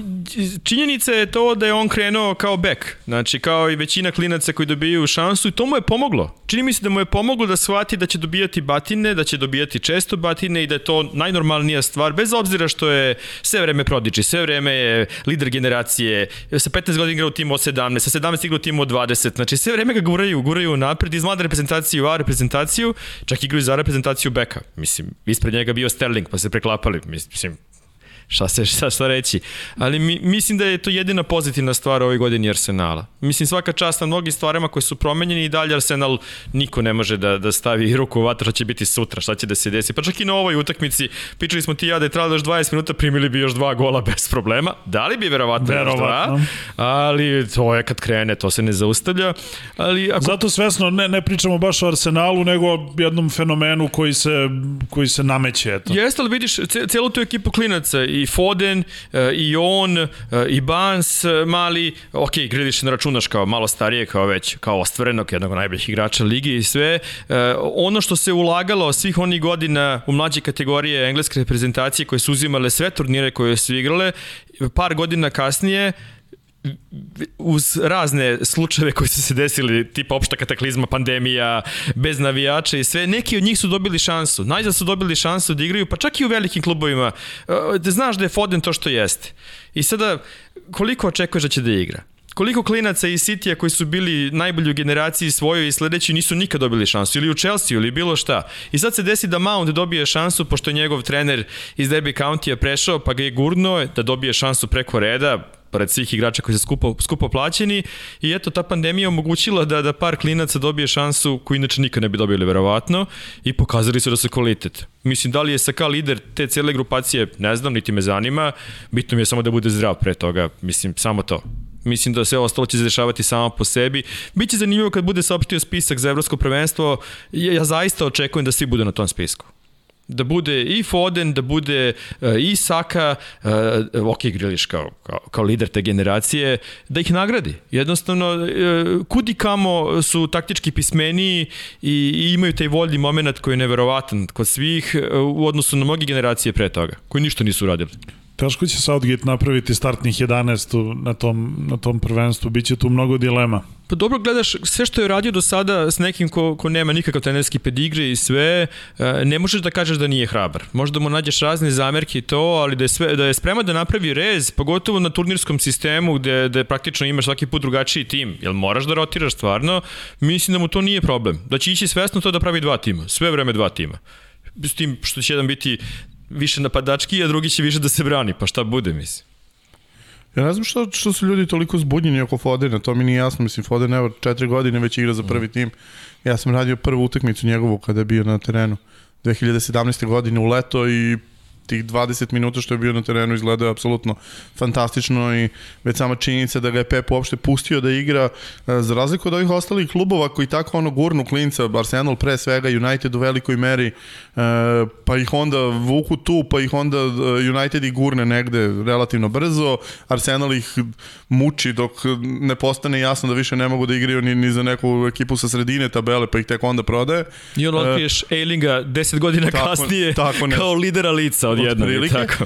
Činjenica je to da je on krenuo kao bek. Znači, kao i većina klinaca koji dobijaju šansu i to mu je pomoglo. Čini mi se da mu je pomoglo da shvati da će dobijati batine, da će dobijati često batine i da je to najnormalnija stvar, bez obzira što je sve vreme prodiči, sve vreme je lider generacije, sa 15 godina igra u timu od 17, sa 17 igra u timu od 20, znači sve vreme ga guraju, guraju napred, iz mlade reprezentacije u A reprezentaciju, čak igraju za reprezentaciju beka. Mislim, ispred njega bio Sterling, pa se preklapali. Mislim, šta se šta, šta reći. Ali mi, mislim da je to jedina pozitivna stvar ove godine Arsenala. Mislim svaka čast na mnogim stvarima koje su promenjeni i dalje Arsenal niko ne može da, da stavi ruku u vatru šta će biti sutra, šta će da se desi. Pa čak i na ovoj utakmici pričali smo ti ja da je trebalo još 20 minuta primili bi još dva gola bez problema. Da li bi verovatno, verovatno. još dva? Ali to je kad krene, to se ne zaustavlja. Ali ako... Zato svesno ne, ne pričamo baš o Arsenalu, nego jednom fenomenu koji se, koji se nameće. Eto. Jeste, ali vidiš celu tu ekipu klinaca, i Foden, e, i on, e, i Bans, e, mali, ok, Griliš ne računaš kao malo starije, kao već, kao ostvarenog jednog najboljih igrača ligi i sve. Ono što se ulagalo svih onih godina u mlađe kategorije engleske reprezentacije koje su uzimale sve turnire koje su igrale, par godina kasnije uz razne slučajeve koji su se desili, tipa opšta kataklizma, pandemija, bez navijača i sve, neki od njih su dobili šansu. Najzad su dobili šansu da igraju, pa čak i u velikim klubovima. Da znaš da je Foden to što jeste. I sada, koliko očekuješ da će da igra? koliko klinaca iz City-a koji su bili najbolji u generaciji svojoj i sledeći nisu nikad dobili šansu, ili u Chelsea ili bilo šta. I sad se desi da Mount dobije šansu, pošto je njegov trener iz Derby County-a prešao, pa ga je gurno da dobije šansu preko reda, pored svih igrača koji su skupo, skupo plaćeni i eto ta pandemija omogućila da, da par klinaca dobije šansu koju inače nikad ne bi dobili verovatno i pokazali su da su kvalitet. Mislim, da li je Saka lider te cele grupacije, ne znam, niti me zanima, bitno mi je samo da bude zdrav pre toga, mislim, samo to. Mislim da sve ostalo će se dešavati samo po sebi. Biće zanimljivo kad bude saopštio spisak za evropsko prvenstvo. Ja, ja zaista očekujem da svi budu na tom spisku da bude i Foden, da bude uh, i Saka, uh, ok, Griliš kao, kao, kao lider te generacije, da ih nagradi. Jednostavno, uh, kudi kamo su taktički pismeniji i, i imaju taj voljni moment koji je neverovatan kod svih uh, u odnosu na mnogi generacije pre toga, koji ništa nisu uradili. Teško će Southgate napraviti startnih 11 na tom, na tom prvenstvu, biće tu mnogo dilema. Pa dobro gledaš sve što je radio do sada s nekim ko, ko nema nikakav trenerski pedigre i sve, e, ne možeš da kažeš da nije hrabar. Možda mu nađeš razne zamerke i to, ali da je, sve, da je spreman da napravi rez, pogotovo na turnirskom sistemu gde, gde praktično imaš svaki put drugačiji tim, jel moraš da rotiraš stvarno, mislim da mu to nije problem. Da će ići svesno to da pravi dva tima, sve vreme dva tima s tim što će jedan biti više napadački, a drugi će više da se brani, pa šta bude, mislim. Ja ne znam što, što su ljudi toliko zbunjeni oko Fodena, to mi nije jasno, mislim, Foden evo četiri godine već igra za prvi tim. Ja sam radio prvu utakmicu njegovu kada je bio na terenu 2017. godine u leto i tih 20 minuta što je bio na terenu izgledao je apsolutno fantastično i već sama činjenica da ga je Pep uopšte pustio da igra e, za razliku od ovih ostalih klubova koji tako ono gurnu klinca, Arsenal pre svega, United u velikoj meri, e, pa ih onda vuku tu, pa ih onda e, United ih gurne negde relativno brzo, Arsenal ih muči dok ne postane jasno da više ne mogu da igraju ni, ni za neku ekipu sa sredine tabele, pa ih tek onda prodaje. I on otkriješ Eilinga 10 godina tako, kasnije tako [laughs] ne. kao lidera lica od odjednom. Prilike. Tako.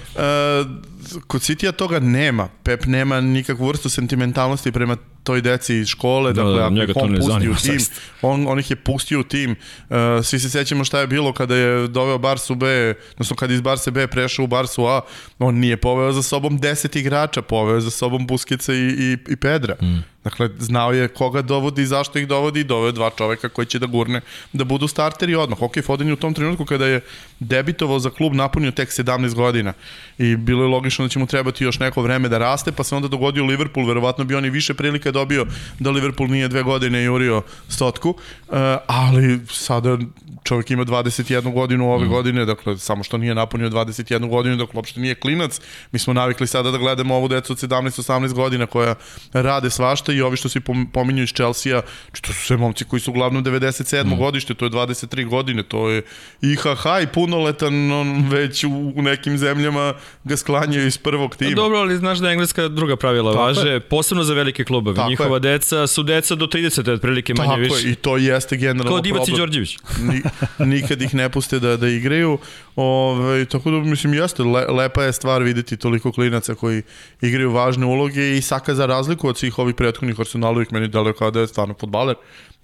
Kod Citya toga nema. Pep nema nikakvu vrstu sentimentalnosti prema toj deci iz škole, da, dakle, da, ako on pusti u tim, on, on ih je pustio u tim. Uh, svi se sećamo šta je bilo kada je doveo Barsu B, odnosno kada iz Barse B prešao u Barsu A, on nije poveo za sobom 10 igrača, poveo za sobom Buskica i, i, i Pedra. Mm. Dakle, znao je koga dovodi i zašto ih dovodi i doveo dva čoveka koji će da gurne da budu starteri odmah. Ok, Foden je u tom trenutku kada je debitovao za klub napunio tek 17 godina i bilo je logično da će mu trebati još neko vreme da raste, pa se onda dogodio Liverpool, verovatno bi oni više prilike dobio da Liverpool nije dve godine jurio stotku, uh, ali sada čovjek ima 21 godinu ove mm. godine, dakle, samo što nije napunio 21 godinu, dakle, uopšte nije klinac. Mi smo navikli sada da gledamo ovu decu od 17-18 godina koja rade svašta i ovi što se pominju iz Chelsea-a, to su sve momci koji su uglavnom 97. Mm. godište, to je 23 godine, to je IHH i punoletan, on već u, u nekim zemljama ga sklanjaju iz prvog tima. Dobro, ali znaš da engleska druga pravila Tako važe, je. posebno za velike klubove. Tako Njihova je. deca su deca do 30, otprilike manje Tako više. Tako je, i to jeste generalno Kao Divac i Đorđević. [laughs] Ni, nikad ih ne puste da, da igraju. Ove, tako da, mislim, jeste, le, lepa je stvar videti toliko klinaca koji igraju važne uloge i Saka za razliku od svih ovih prethodnih Arsenalovih meni deluje kao da je stvarno futbaler.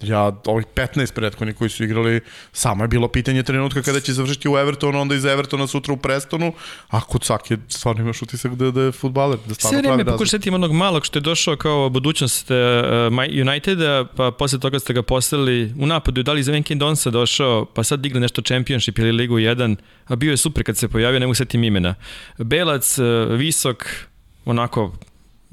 Ja, ovih 15 prethodnih koji su igrali, samo je bilo pitanje trenutka kada će završiti u Evertonu, onda iz Evertona sutra u Prestonu, a kod Sake stvarno imaš utisak da, da je futbaler, da stvarno Sve pravi vreme razliku. pokušati onog malog što je došao kao budućnost uh, Uniteda, pa posle toga ste ga poslali u napadu, da li za Venkin Donsa došao, pa sad digli nešto Championship ili Ligu 1, a bio je super kad se pojavio, ne mogu setim imena. Belac, uh, visok, onako,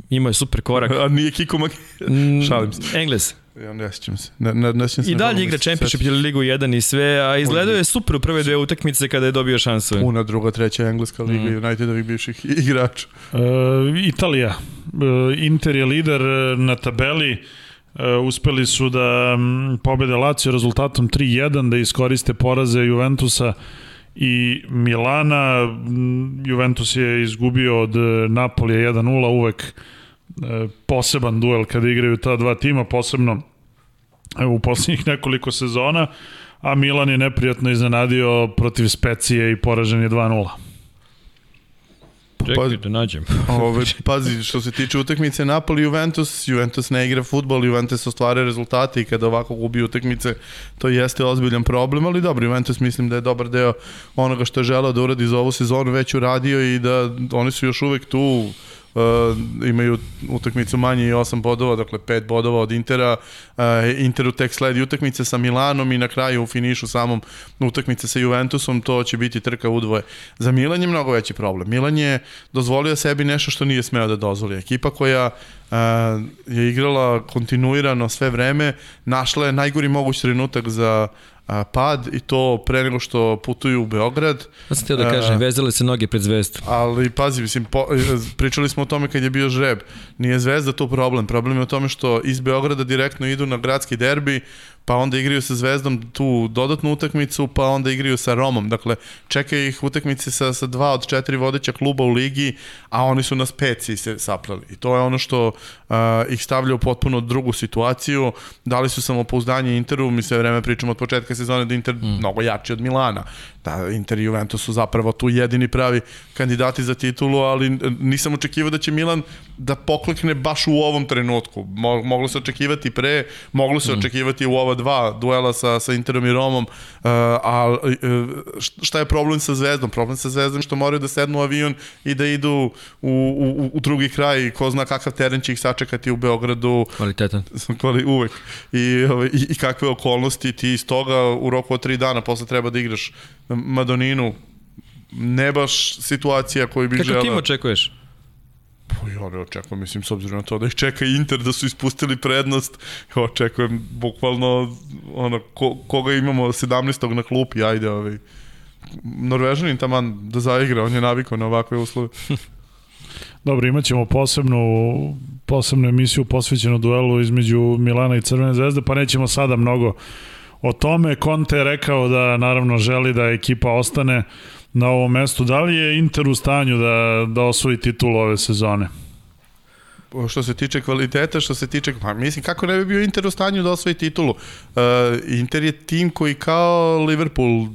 imao je super korak. [laughs] A nije Kiko. Mm, Šalim se. Engles. Ja ne sjećam se. Ne, ne, ne sjećam se. I dalje igra Championship ili Ligu 1 i sve, a izgledao je super u prve dve utakmice kada je dobio šansu. Puna druga, treća engleska liga Mm. Unitedovih bivših [laughs] igrača. E, Italija. E, Inter je lider e, na tabeli. E, uspeli su da pobede Lazio rezultatom 3-1, da iskoriste poraze Juventusa i Milana. Juventus je izgubio od e, Napolija 1-0, uvek poseban duel kada igraju ta dva tima, posebno evo, u poslednjih nekoliko sezona, a Milan je neprijatno iznenadio protiv Specije i poražen je 2-0. Čekaj da nađem. [laughs] Ove, pazi, što se tiče utakmice Napoli Juventus, Juventus ne igra futbol, Juventus ostvaruje rezultate i kada ovako gubi utakmice, to jeste ozbiljan problem, ali dobro, Juventus mislim da je dobar deo onoga što je želeo da uradi za ovu sezonu već uradio i da oni su još uvek tu Uh, imaju utakmicu manje i 8 bodova, dakle 5 bodova od Intera. Uh, Interu tek sledi utakmice sa Milanom i na kraju u finišu samom utakmice sa Juventusom, to će biti trka udvoje. Za Milan je mnogo veći problem. Milan je dozvolio sebi nešto što nije smeo da dozvoli. Ekipa koja uh, je igrala kontinuirano sve vreme, našla je najgori moguć trenutak za a, pad i to pre nego što putuju u Beograd. Ja sam teo da kažem, vezale se noge pred zvezdu. Ali pazi, mislim, po, pričali smo o tome kad je bio žreb. Nije Zvezda to problem. Problem je o tome što iz Beograda direktno idu na gradski derbi, pa onda igraju sa Zvezdom tu dodatnu utakmicu, pa onda igraju sa Romom. Dakle, čekaju ih utakmice sa, sa dva od četiri vodeća kluba u ligi, a oni su na speci se saplali. I to je ono što uh, ih stavlja u potpuno drugu situaciju. Dali su samopouzdanje Interu, mi sve vreme pričamo od početka sezone da Inter mm. mnogo jači od Milana. Da, Inter i Juventus su zapravo tu jedini pravi kandidati za titulu, ali nisam očekivao da će Milan da poklekne baš u ovom trenutku. Mo, moglo se očekivati pre, moglo se mm. očekivati u ova dva duela sa, sa Interom i Romom, uh, a uh, šta je problem sa Zvezdom? Problem sa Zvezdom što moraju da sednu u avion i da idu u, u, u drugi kraj, ko zna kakav teren će ih sačekati u Beogradu. Kvalitetan. [laughs] Kvali, uvek. I, ovaj, i, I kakve okolnosti ti iz toga u roku od tri dana posle treba da igraš Madoninu, ne baš situacija koju bih Kako želeo. tim očekuješ? Pa ja ne očekujem, mislim, s obzirom na to da ih čeka Inter, da su ispustili prednost, ja očekujem bukvalno ono, ko, koga imamo 17. na klupi, ajde, ovaj, Norvežanin taman da zaigra, on je navikao na ovakve uslove. [laughs] Dobro, imat ćemo posebnu, posebnu emisiju posvećenu duelu između Milana i Crvene zvezde, pa nećemo sada mnogo o tome. Conte je rekao da naravno želi da ekipa ostane na ovom mestu. Da li je Inter u stanju da, da osvoji titul ove sezone? Što se tiče kvaliteta, što se tiče, pa mislim kako ne bi bio Inter u stanju da osvoji titulu. Uh, Inter je tim koji kao Liverpool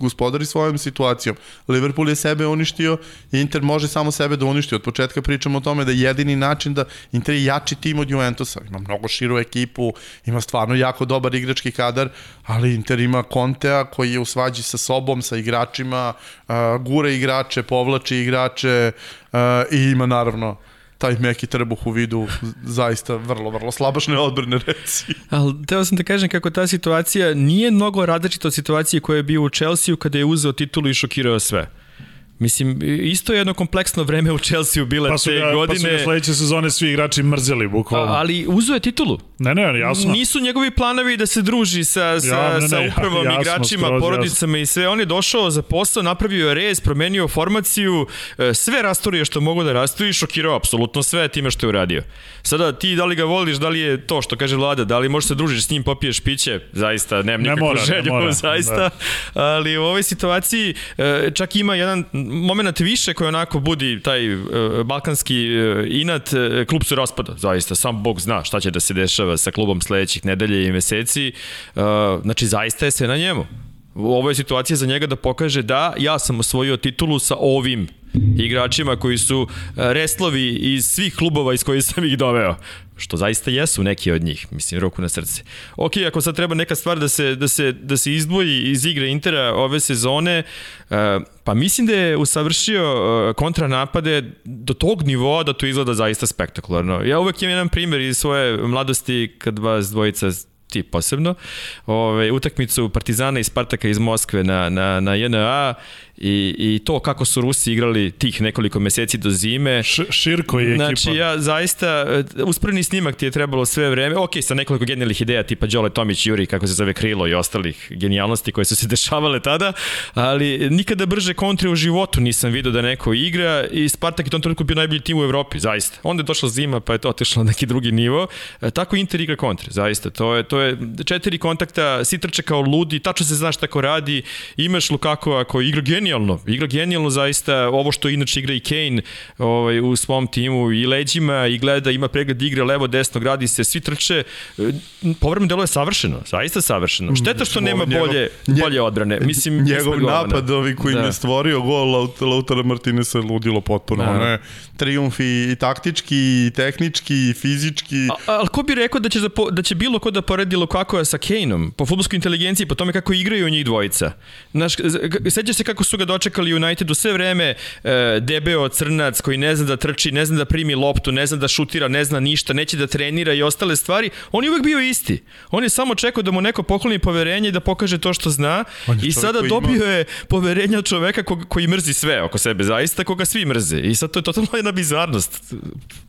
gospodari svojom situacijom. Liverpool je sebe uništio, Inter može samo sebe da uništi. Od početka pričamo o tome da je jedini način da Inter je jači tim od Juventusa. Ima mnogo širu ekipu, ima stvarno jako dobar igrački kadar, ali Inter ima Contea koji je u svađi sa sobom, sa igračima, uh, gura igrače, povlači igrače uh, i ima naravno taj meki trbuh u vidu zaista vrlo, vrlo slabašne odbrane reci. Ali teo sam da kažem kako ta situacija nije mnogo različita od situacije koja je bio u Chelsea kada je uzeo titulu i šokirao sve. Mislim, isto je jedno kompleksno vreme u Chelsea bile pa su te ga, godine. Pa su ga sledeće sezone svi igrači mrzeli, bukvalno. A, ali uzeo je titulu. Ne, ne, jasno. Nisu njegovi planovi da se druži sa, sa, ja, ne, ne, sa upravom, jasno, igračima, skroz, porodicama jasno. i sve. On je došao za posao, napravio je rez, promenio formaciju, e, sve rastorije što mogu da rasturi i šokirao apsolutno sve time što je uradio. Sada ti da li ga voliš, da li je to što kaže vlada, da li možeš se družiš s njim, popiješ piće, zaista nemam ne nikakvu mora, želju, ne mora, [laughs] zaista. Da. Ali u ovoj situaciji e, čak ima jedan moment više koji onako budi taj e, balkanski inat, klub se raspada, zaista, sam Bog zna šta će da se dešava sa klubom sledećih nedelje i meseci, znači zaista je sve na njemu. Ovo je situacija za njega da pokaže da ja sam osvojio titulu sa ovim igračima koji su reslovi iz svih klubova iz kojih sam ih doveo. Što zaista jesu neki od njih, mislim, ruku na srce. Ok, ako sad treba neka stvar da se, da se, da se izdvoji iz igre Intera ove sezone, uh, pa mislim da je usavršio uh, kontranapade do tog nivoa da to izgleda zaista spektakularno. Ja uvek imam jedan primjer iz svoje mladosti kad vas dvojica ti posebno, ove, utakmicu Partizana i Spartaka iz Moskve na, na, na JNA i, i to kako su Rusi igrali tih nekoliko meseci do zime. Š, Širko je ekipa. Znači, ja zaista, e, uspravni snimak ti je trebalo sve vreme, ok, sa nekoliko genijalnih ideja, tipa Đole Tomić, Juri, kako se zove Krilo i ostalih genijalnosti koje su se [laughs] dešavale tada, ali nikada brže kontre u životu nisam vidio da neko igra i Spartak je tom trenutku bio najbolji tim u Evropi, zaista. Onda je došla zima, pa je to otišlo na neki drugi nivo. E, tako Inter igra kontre, zaista. To je, to je četiri kontakta, svi trče kao ludi, tačno se znaš tako radi, imaš Lukakova koji igra genijalno, igra genijalno zaista, ovo što inače igra i Kane ovaj, u svom timu i leđima i gleda, ima pregled igre levo, desno, gradi se, svi trče, povremeno delo je savršeno, zaista savršeno. Šteta što nema bolje, bolje odbrane. Mislim, njegov napad ovi koji da. je stvorio gol Lautara Martinesa ludilo potpuno. Da. Ne, triumf i taktički, i tehnički, i fizički. A, ali ko bi rekao da će, da će bilo ko da poredi Lukaku sa Kaneom, po futbolskoj inteligenciji, po tome kako igraju njih dvojica. Znaš, seća se kako su ga dočekali United u sve vreme e, debeo crnac koji ne zna da trči, ne zna da primi loptu, ne zna da šutira, ne zna ništa, neće da trenira i ostale stvari. On je uvek bio isti. On je samo čekao da mu neko pokloni poverenje i da pokaže to što zna i sada dobio ima... je poverenje od čoveka ko, koji mrzi sve oko sebe, zaista koga svi mrze. I sad to je totalno jedna bizarnost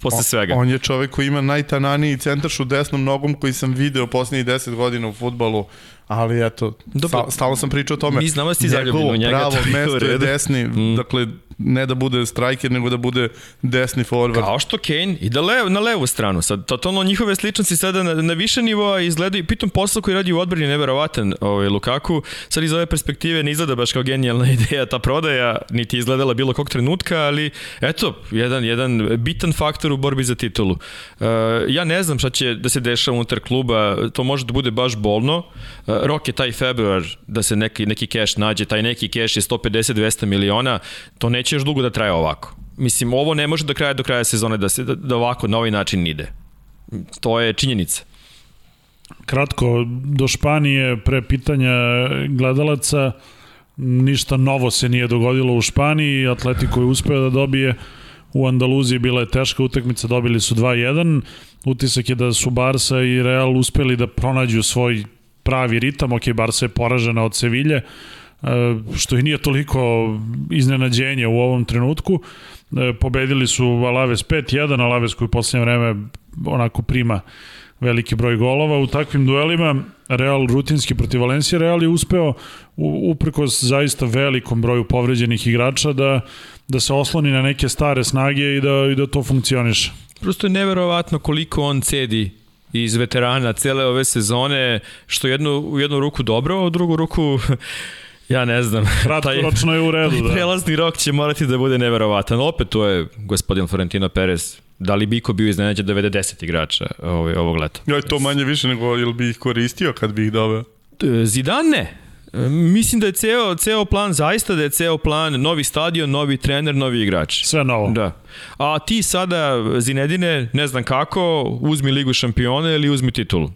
posle svega. On, on je čovek koji ima najtananiji centaršu desnom nogom koji sam video poslednjih 10 godina u futbalu ali eto, Dobro, stalo sam pričao o tome. Mi znamo da si zaljubljen u njega. Pravo mesto je desni, mm. dakle, ne da bude striker, nego da bude desni forward. Kao što Kane ide lev, na levu stranu. Sad, totalno njihove sličnosti sada na, na više nivoa izgledaju. Pitom posao koji radi u odbrani neverovatan ovaj, Lukaku. Sad iz ove perspektive ne izgleda baš kao genijalna [laughs] ideja ta prodaja, niti izgledala bilo kog trenutka, ali eto, jedan, jedan bitan faktor u borbi za titulu. Uh, ja ne znam šta će da se dešava unutar kluba, to može da bude baš bolno. Uh, rok je taj februar da se neki, neki cash nađe, taj neki cash je 150-200 miliona, to neće još dugo da traje ovako. Mislim, ovo ne može da kraja do kraja sezone da se da, da ovako na ovaj način ide. To je činjenica. Kratko, do Španije pre pitanja gledalaca ništa novo se nije dogodilo u Španiji, Atletico je uspeo da dobije u Andaluziji bila je teška utakmica, dobili su 2-1. Utisak je da su Barsa i Real uspeli da pronađu svoj pravi ritam, ok, Barca je poražena od Sevilje, što i nije toliko iznenađenje u ovom trenutku. E, pobedili su Alaves 5-1, Alaves koji u poslednje vreme onako prima veliki broj golova. U takvim duelima Real rutinski protiv Valencije, Real je uspeo uprkos zaista velikom broju povređenih igrača da, da se osloni na neke stare snage i da, i da to funkcioniše. Prosto je neverovatno koliko on cedi iz veterana cele ove sezone, što jednu, u jednu ruku dobro, a u drugu ruku Ja ne znam. [laughs] Kratkoročno je u redu, da. Prelazni rok će morati da bude neverovatan. Opet to je gospodin Florentino Perez. Da li Biko bio iznenađen da dovede 10 igrača ovaj, ovog leta? Ja, to manje više nego ili bi ih koristio kad bi ih doveo? Zidane ne. Mislim da je ceo, ceo plan, zaista da je ceo plan novi stadion, novi trener, novi igrač. Sve novo. Da. A ti sada, Zinedine, ne znam kako, uzmi Ligu šampiona ili uzmi titulu.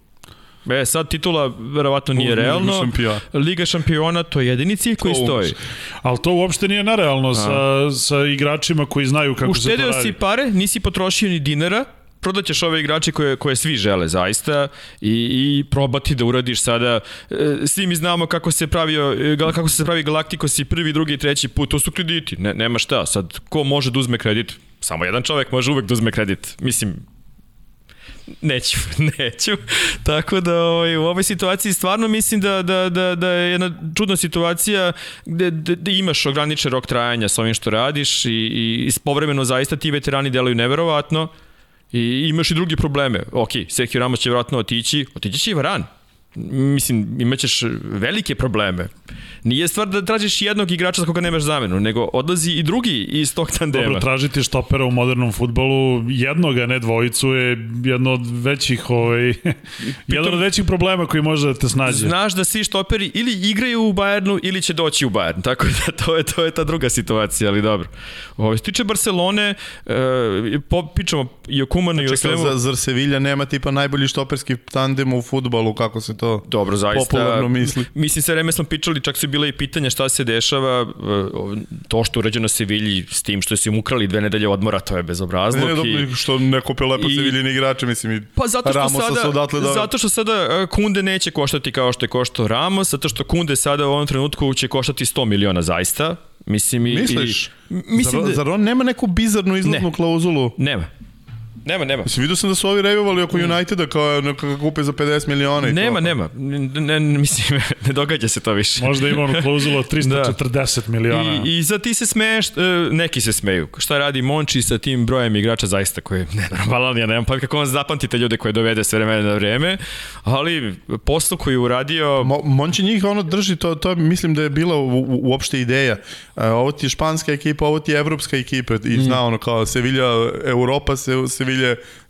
E, sad titula verovatno nije Uzmi realno. Liga šampiona. Liga šampiona, to je jedini cilj koji to stoji. Ali to uopšte nije nerealno sa, sa igračima koji znaju kako Uštedeo se to radi. Uštedeo si pare, nisi potrošio ni dinara, prodaćeš ove igrače koje, koje svi žele zaista i, i probati da uradiš sada e, svi mi znamo kako se pravio e, kako se pravi Galacticos i prvi, drugi i treći put to su krediti, ne, nema šta sad ko može da uzme kredit samo jedan čovek može uvek da uzme kredit mislim Neću, [laughs] neću. Tako da ovaj, u ovoj situaciji stvarno mislim da, da, da, da je jedna čudna situacija gde, gde, gde imaš ograničen rok trajanja sa ovim što radiš i, i, povremeno zaista ti veterani delaju neverovatno I imaš i druge probleme. Ok, Sergio Ramos će vratno otići, otići će i Varan. Mislim, imaćeš velike probleme. Nije stvar da tražiš jednog igrača za koga nemaš zamenu, nego odlazi i drugi iz tog tandema. Dobro, tražiti štopera u modernom futbolu, jednog, a ne dvojicu, je jedno od većih, ovaj, [laughs] jedan od većih problema koji može da te snađe. Znaš da svi štoperi ili igraju u Bayernu ili će doći u Bayern, tako da [laughs] to je, to je ta druga situacija, ali dobro. Ovo, što tiče Barcelone, e, po, pičamo i o Kumanu i o svemu. Za, zar Sevilla nema tipa najbolji štoperski tandem u futbalu, kako se to Dobro, zaista. popularno misli? [laughs] Mislim, sve vreme smo pričali, čak su bile i pitanja šta se dešava, e, to što je urađeno Sevilji s tim što su im ukrali dve nedelje odmora, to je bezobrazluk. Ne, ne, i... što ne kupe lepo i- Seviljini igrače, mislim, i Pa zato što Ramosa sada, su odatle da... zato što sada e, Kunde neće koštati kao što je koštao Ramos, zato što Kunde sada u ovom trenutku će koštati 100 miliona zaista. Mislim i... Misliš? I, mislim zar, da... zar on nema neku bizarnu izlaznu Ne. klauzulu? Nema. Nema, nema. Mislim, vidio sam da su ovi rejvovali oko Uniteda kao neka ga kupe za 50 miliona i Nema, to. nema. Ne, ne, mislim, [laughs] ne događa se to više. Možda ima onu klauzulu od 340 miliona. I, I za ti se smeješ, e, neki se smeju. Šta radi Monči sa tim brojem igrača zaista koji je [laughs] nenormalan, ja nemam pa kako on zapamtite ljude koje dovede sve vremena na vreme, ali posao koji je uradio... Mo, Monči njih ono drži, to, to mislim da je bila u, u, uopšte ideja. Uh, ovo ti je španska ekipa, ovo ti je evropska ekipa i Mm. zna ono kao Sevilla, Europa, se, Sevilla,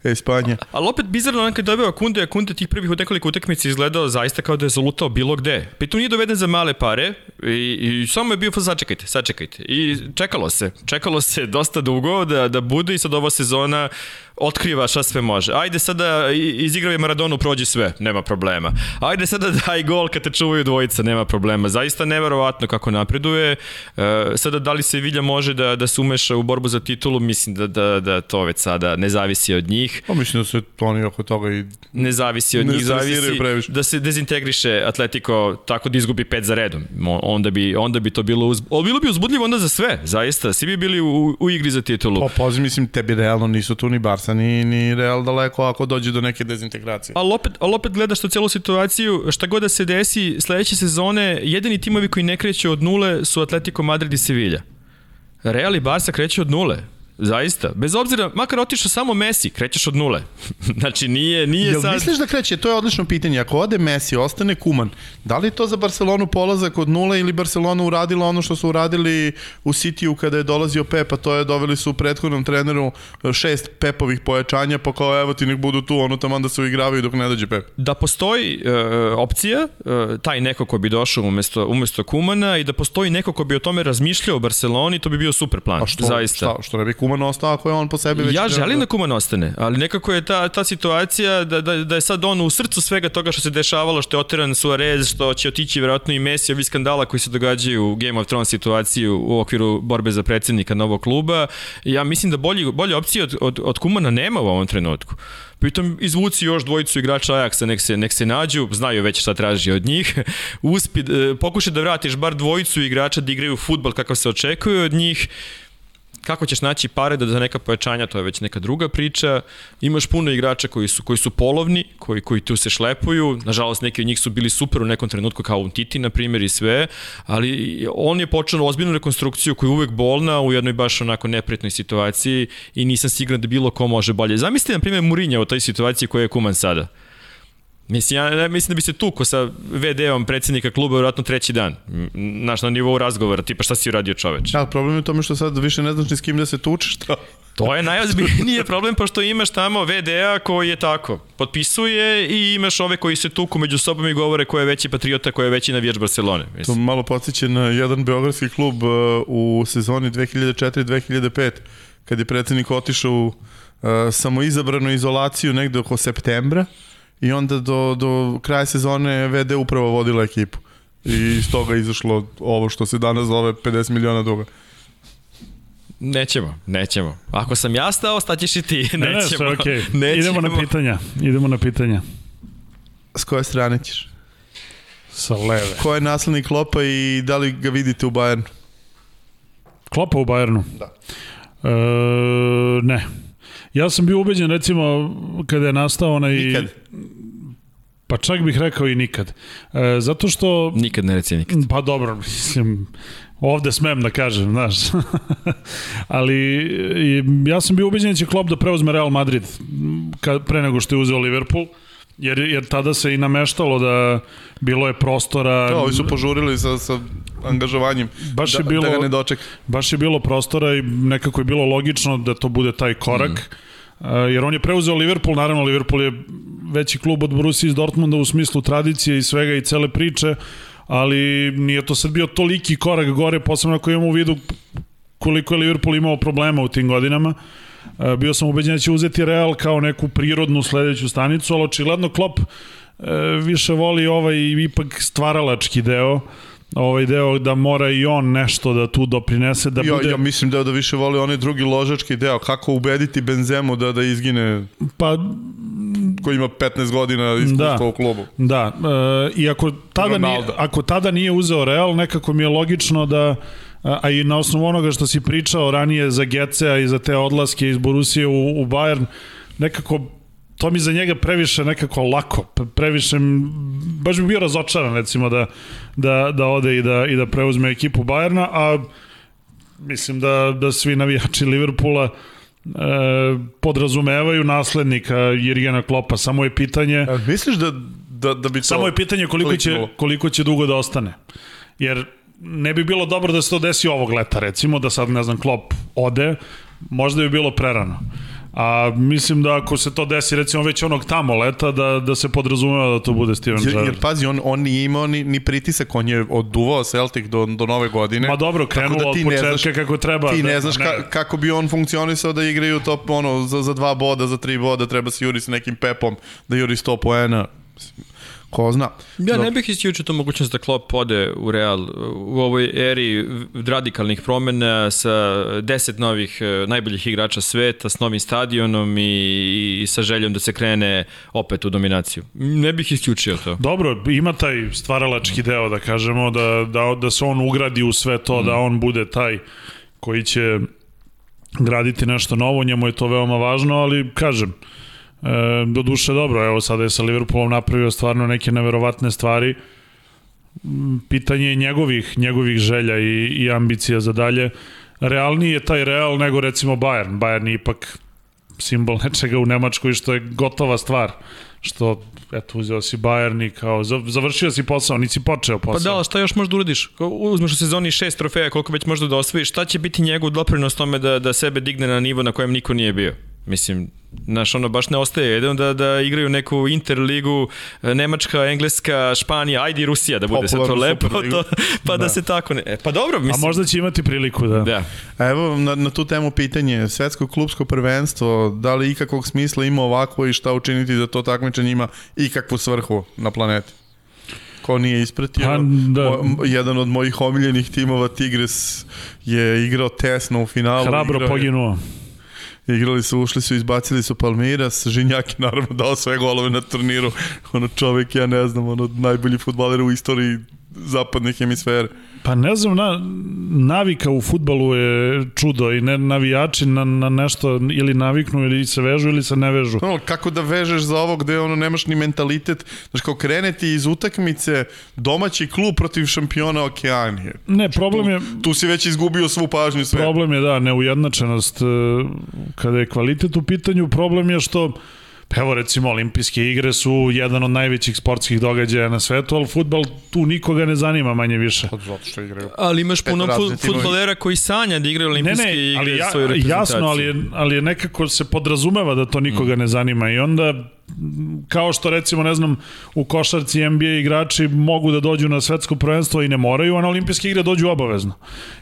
Espanja. Ali opet bizarno on kad dobio Kunde, Kunde tih prvih nekoliko utakmica izgledao zaista kao da je zalutao bilo gde. Pritom nije doveden za male pare i, i samo je bio sačekajte, sačekajte. I čekalo se, čekalo se dosta dugo da, da bude i sad ova sezona otkriva šta sve može. Ajde sada i- izigraj Maradonu, prođi sve, nema problema. Ajde sada [laughs] daj gol kad te čuvaju dvojica, nema problema. Zaista neverovatno kako napreduje. E, sada da li se Vilja može da, da se umeša u borbu za titulu, mislim da, da, da to već sada ne zavisi od njih Pa mislim da se oni oko toga i ne zavisi od Ne njih, zavisi previše. da se dezintegriše Atletico tako da izgubi pet za redom. Onda bi, onda bi to bilo, uz... o, bilo bi uzbudljivo onda za sve, zaista. Svi bi bili u, u igri za titulu. Pa pazi, mislim, tebi realno nisu tu ni Barca, ni, ni Real daleko ako dođe do neke dezintegracije. Ali opet, ali opet gledaš tu celu situaciju, šta god da se desi, sledeće sezone, jedini timovi koji ne kreću od nule su Atletico Madrid i Sevilla. Real i Barca kreću od nule. Zaista. Bez obzira, makar otišao samo Messi, krećeš od nule. [laughs] znači nije, nije Jel sad... misliš da kreće? To je odlično pitanje. Ako ode Messi, ostane Kuman, da li to za Barcelonu polazak od nula ili Barcelona uradila ono što su uradili u Cityu kada je dolazio Pep, a to je doveli su u prethodnom treneru e, šest Pepovih pojačanja, pa kao evo ti nek budu tu, ono tamo da se uigravaju dok ne dođe Pep. da postoji e, opcija, e, taj neko ko bi došao umesto, umesto Kumana i da postoji neko ko bi o tome razmišljao u Barceloni, to bi bio super plan, A što, zaista. šta, što ne bi Kuman ostao ako je on po sebi već... Ja želim da Kuman ostane, ali nekako je ta, ta situacija da, da, da je sad on u srcu svega toga što se dešavalo, što je oteran Suarez, što će otići vjerojatno i Messi, ovi skandala koji se događaju u Game of Thrones situaciju u okviru borbe za predsednika novog kluba. Ja mislim da bolji, bolje opcije od, od, od Kumana nema u ovom trenutku. Pritom izvuci još dvojicu igrača Ajaxa, nek se, nek se nađu, znaju već šta traži od njih. [laughs] Uspi, e, pokušaj da vratiš bar dvojicu igrača da igraju futbol kakav se očekuje od njih kako ćeš naći pare da za neka pojačanja, to je već neka druga priča. Imaš puno igrača koji su, koji su polovni, koji, koji tu se šlepuju. Nažalost, neki od njih su bili super u nekom trenutku, kao Umtiti, na primjer, i sve. Ali on je počeo ozbiljnu rekonstrukciju koja je uvek bolna u jednoj baš onako neprijatnoj situaciji i nisam siguran da bilo ko može bolje. Zamislite, na primjer, Murinja u toj situaciji koja je Kuman sada. Mislim, ja mislim da bi se tuko sa VD-om predsjednika kluba vjerojatno treći dan. Znaš, na nivou razgovora, tipa šta si uradio čoveč? Ja, problem je u tome što sad više ne znaš ni s kim da se tučeš. To. To je najozbiljniji problem pošto imaš tamo VD-a koji je tako, potpisuje i imaš ove koji se tuku među sobom i govore ko je veći patriota, ko je veći navijač Barcelone. To Mislim. malo podsjeća na jedan beogradski klub uh, u sezoni 2004-2005, kad je predsednik otišao u uh, samoizabranu izolaciju negde oko septembra i onda do, do kraja sezone VD upravo vodila ekipu. I iz toga izašlo ovo što se danas zove 50 miliona duga. Nećemo, nećemo. Ako sam ja stao, staćeš i ti. [laughs] Ne, ne, Nećemo. sve okej. [laughs] Nećemo. Idemo na pitanja. Idemo na pitanja. S koje strane ćeš? Sa leve. Ko je naslednik Klopa i da li ga vidite u Bayernu? Klopa u Bayernu? Da. E, ne. Ja sam bio ubeđen recimo kada je nastao onaj... Nikad. Pa čak bih rekao i nikad. E, zato što... Nikad ne reci nikad. Pa dobro, mislim, ovde smem da kažem, znaš. [laughs] Ali ja sam bio ubeđen da će Klopp da preuzme Real Madrid kad, pre nego što je uzeo Liverpool Jer, jer tada se i nameštalo da bilo je prostora... Da, ovi su požurili sa, sa angažovanjem baš da, je bilo, da ga ne doček. Baš je bilo prostora i nekako je bilo logično da to bude taj korak. Mm. Uh, jer on je preuzeo Liverpool, naravno Liverpool je veći klub od Borussia iz Dortmunda u smislu tradicije i svega i cele priče, ali nije to sad bio toliki korak gore, posebno ako imamo u vidu koliko je Liverpool imao problema u tim godinama. Uh, bio sam ubeđen da će uzeti Real kao neku prirodnu sledeću stanicu, ali očigledno Klopp uh, više voli ovaj ipak stvaralački deo, ovaj deo da mora i on nešto da tu doprinese da ja, bude ja mislim da da više voli onaj drugi ložački deo kako ubediti Benzemu da da izgine pa koji ima 15 godina iskustva Da. u klubu. Da, e, i ako tada, nije, Ronaldo. ako tada nije uzeo Real, nekako mi je logično da a i na osnovu onoga što si pričao ranije za Gecea i za te odlaske iz Borusije u, u Bayern, nekako to mi za njega previše nekako lako, pre- previše, baš bi bio razočaran recimo da, da, da ode i da, i da preuzme ekipu Bayerna, a mislim da, da svi navijači Liverpoola e, podrazumevaju naslednika Jirgena Klopa, samo je pitanje A misliš da, da, da bi to... Samo je pitanje koliko će, koliko će dugo da ostane. Jer ne bi bilo dobro da se to desi ovog leta, recimo, da sad, ne znam, Klopp ode, možda bi bilo prerano. A mislim da ako se to desi recimo već onog tamo leta da, da se podrazumeva da to bude Steven Jer, Gerrard. jer pazi, on, on nije imao ni, ni pritisak, on je oduvao Celtic do, do nove godine. Ma dobro, Tako krenulo da od ne početka znaš- kako treba. Ti da, ne znaš ka, kako bi on funkcionisao da igraju top ono, za, za dva boda, za tri boda, treba se juri sa nekim pepom, da juri 100 poena. Mislim, Ko zna. Ja ne bih isključio tu mogućnost da Klopp ode u Real u ovoj eri radikalnih promena sa deset novih eh, najboljih igrača sveta, s novim stadionom i, i sa željom da se krene opet u dominaciju. Ne bih isključio to. Dobro, ima taj stvaralački deo, da kažemo, da, da, da se on ugradi u sve to, mm. da on bude taj koji će graditi nešto novo, njemu je to veoma važno, ali kažem, e, do duše dobro, evo sada je sa Liverpoolom napravio stvarno neke neverovatne stvari, M, pitanje je njegovih, njegovih želja i, i ambicija za dalje. Realniji je taj Real nego recimo Bayern. Bayern je ipak simbol [laughs] nečega u Nemačkoj što je gotova stvar što eto uzeo si Bayern i kao za- završio si posao, nisi počeo Pa posao. da, ali šta još možda uradiš? Uzmeš u sezoni šest trofeja, koliko već možda da osvojiš, šta će biti njegov doprinos tome da, da sebe digne na nivo na kojem niko nije bio? Mislim, Znaš, ono baš ne ostaje jedan da, da igraju neku interligu, e, Nemačka, Engleska, Španija, ajde i Rusija da bude sve to lepo, to, [laughs] pa da. Da. se tako ne... E, pa dobro, A mislim... možda će imati priliku da. Da. Evo na, na tu temu pitanje, svetsko klubsko prvenstvo, da li ikakvog smisla ima ovako i šta učiniti da to takmičenje ima ikakvu svrhu na planeti? Ko nije ispratio, Pa, da. mo- jedan od mojih omiljenih timova Tigres je igrao tesno u finalu. Hrabro igrao je- poginuo. Igrali su, ušli su, izbacili su Palmeiras, Žinjak je naravno dao sve golove na turniru, ono čovek, ja ne znam, ono najbolji futbaler u istoriji zapadne hemisfere. Pa ne znam, na, navika u futbalu je čudo i ne, navijači na, na nešto ili naviknu ili se vežu ili se ne vežu. Ono, kako da vežeš za ovo gde ono nemaš ni mentalitet, znaš kao kreneti iz utakmice domaći klub protiv šampiona Okeanije. Ne, problem je, Tu si već izgubio svu pažnju sve. problem je da, neujednačenost e, kada je kvalitet u pitanju, problem je što Pa Evo recimo olimpijske igre su jedan od najvećih sportskih događaja na svetu, ali futbal tu nikoga ne zanima manje više. Zato što igraju. Ali imaš puno fu- timovi. futbolera koji sanja da igraju Ne, olimpijske ne, igre ali ja, svoju reprezentaciju. jasno, ali je, ali je nekako se podrazumeva da to nikoga ne zanima i onda kao što recimo, ne znam, u košarci NBA igrači mogu da dođu na svetsko prvenstvo i ne moraju, a na olimpijske igre dođu obavezno.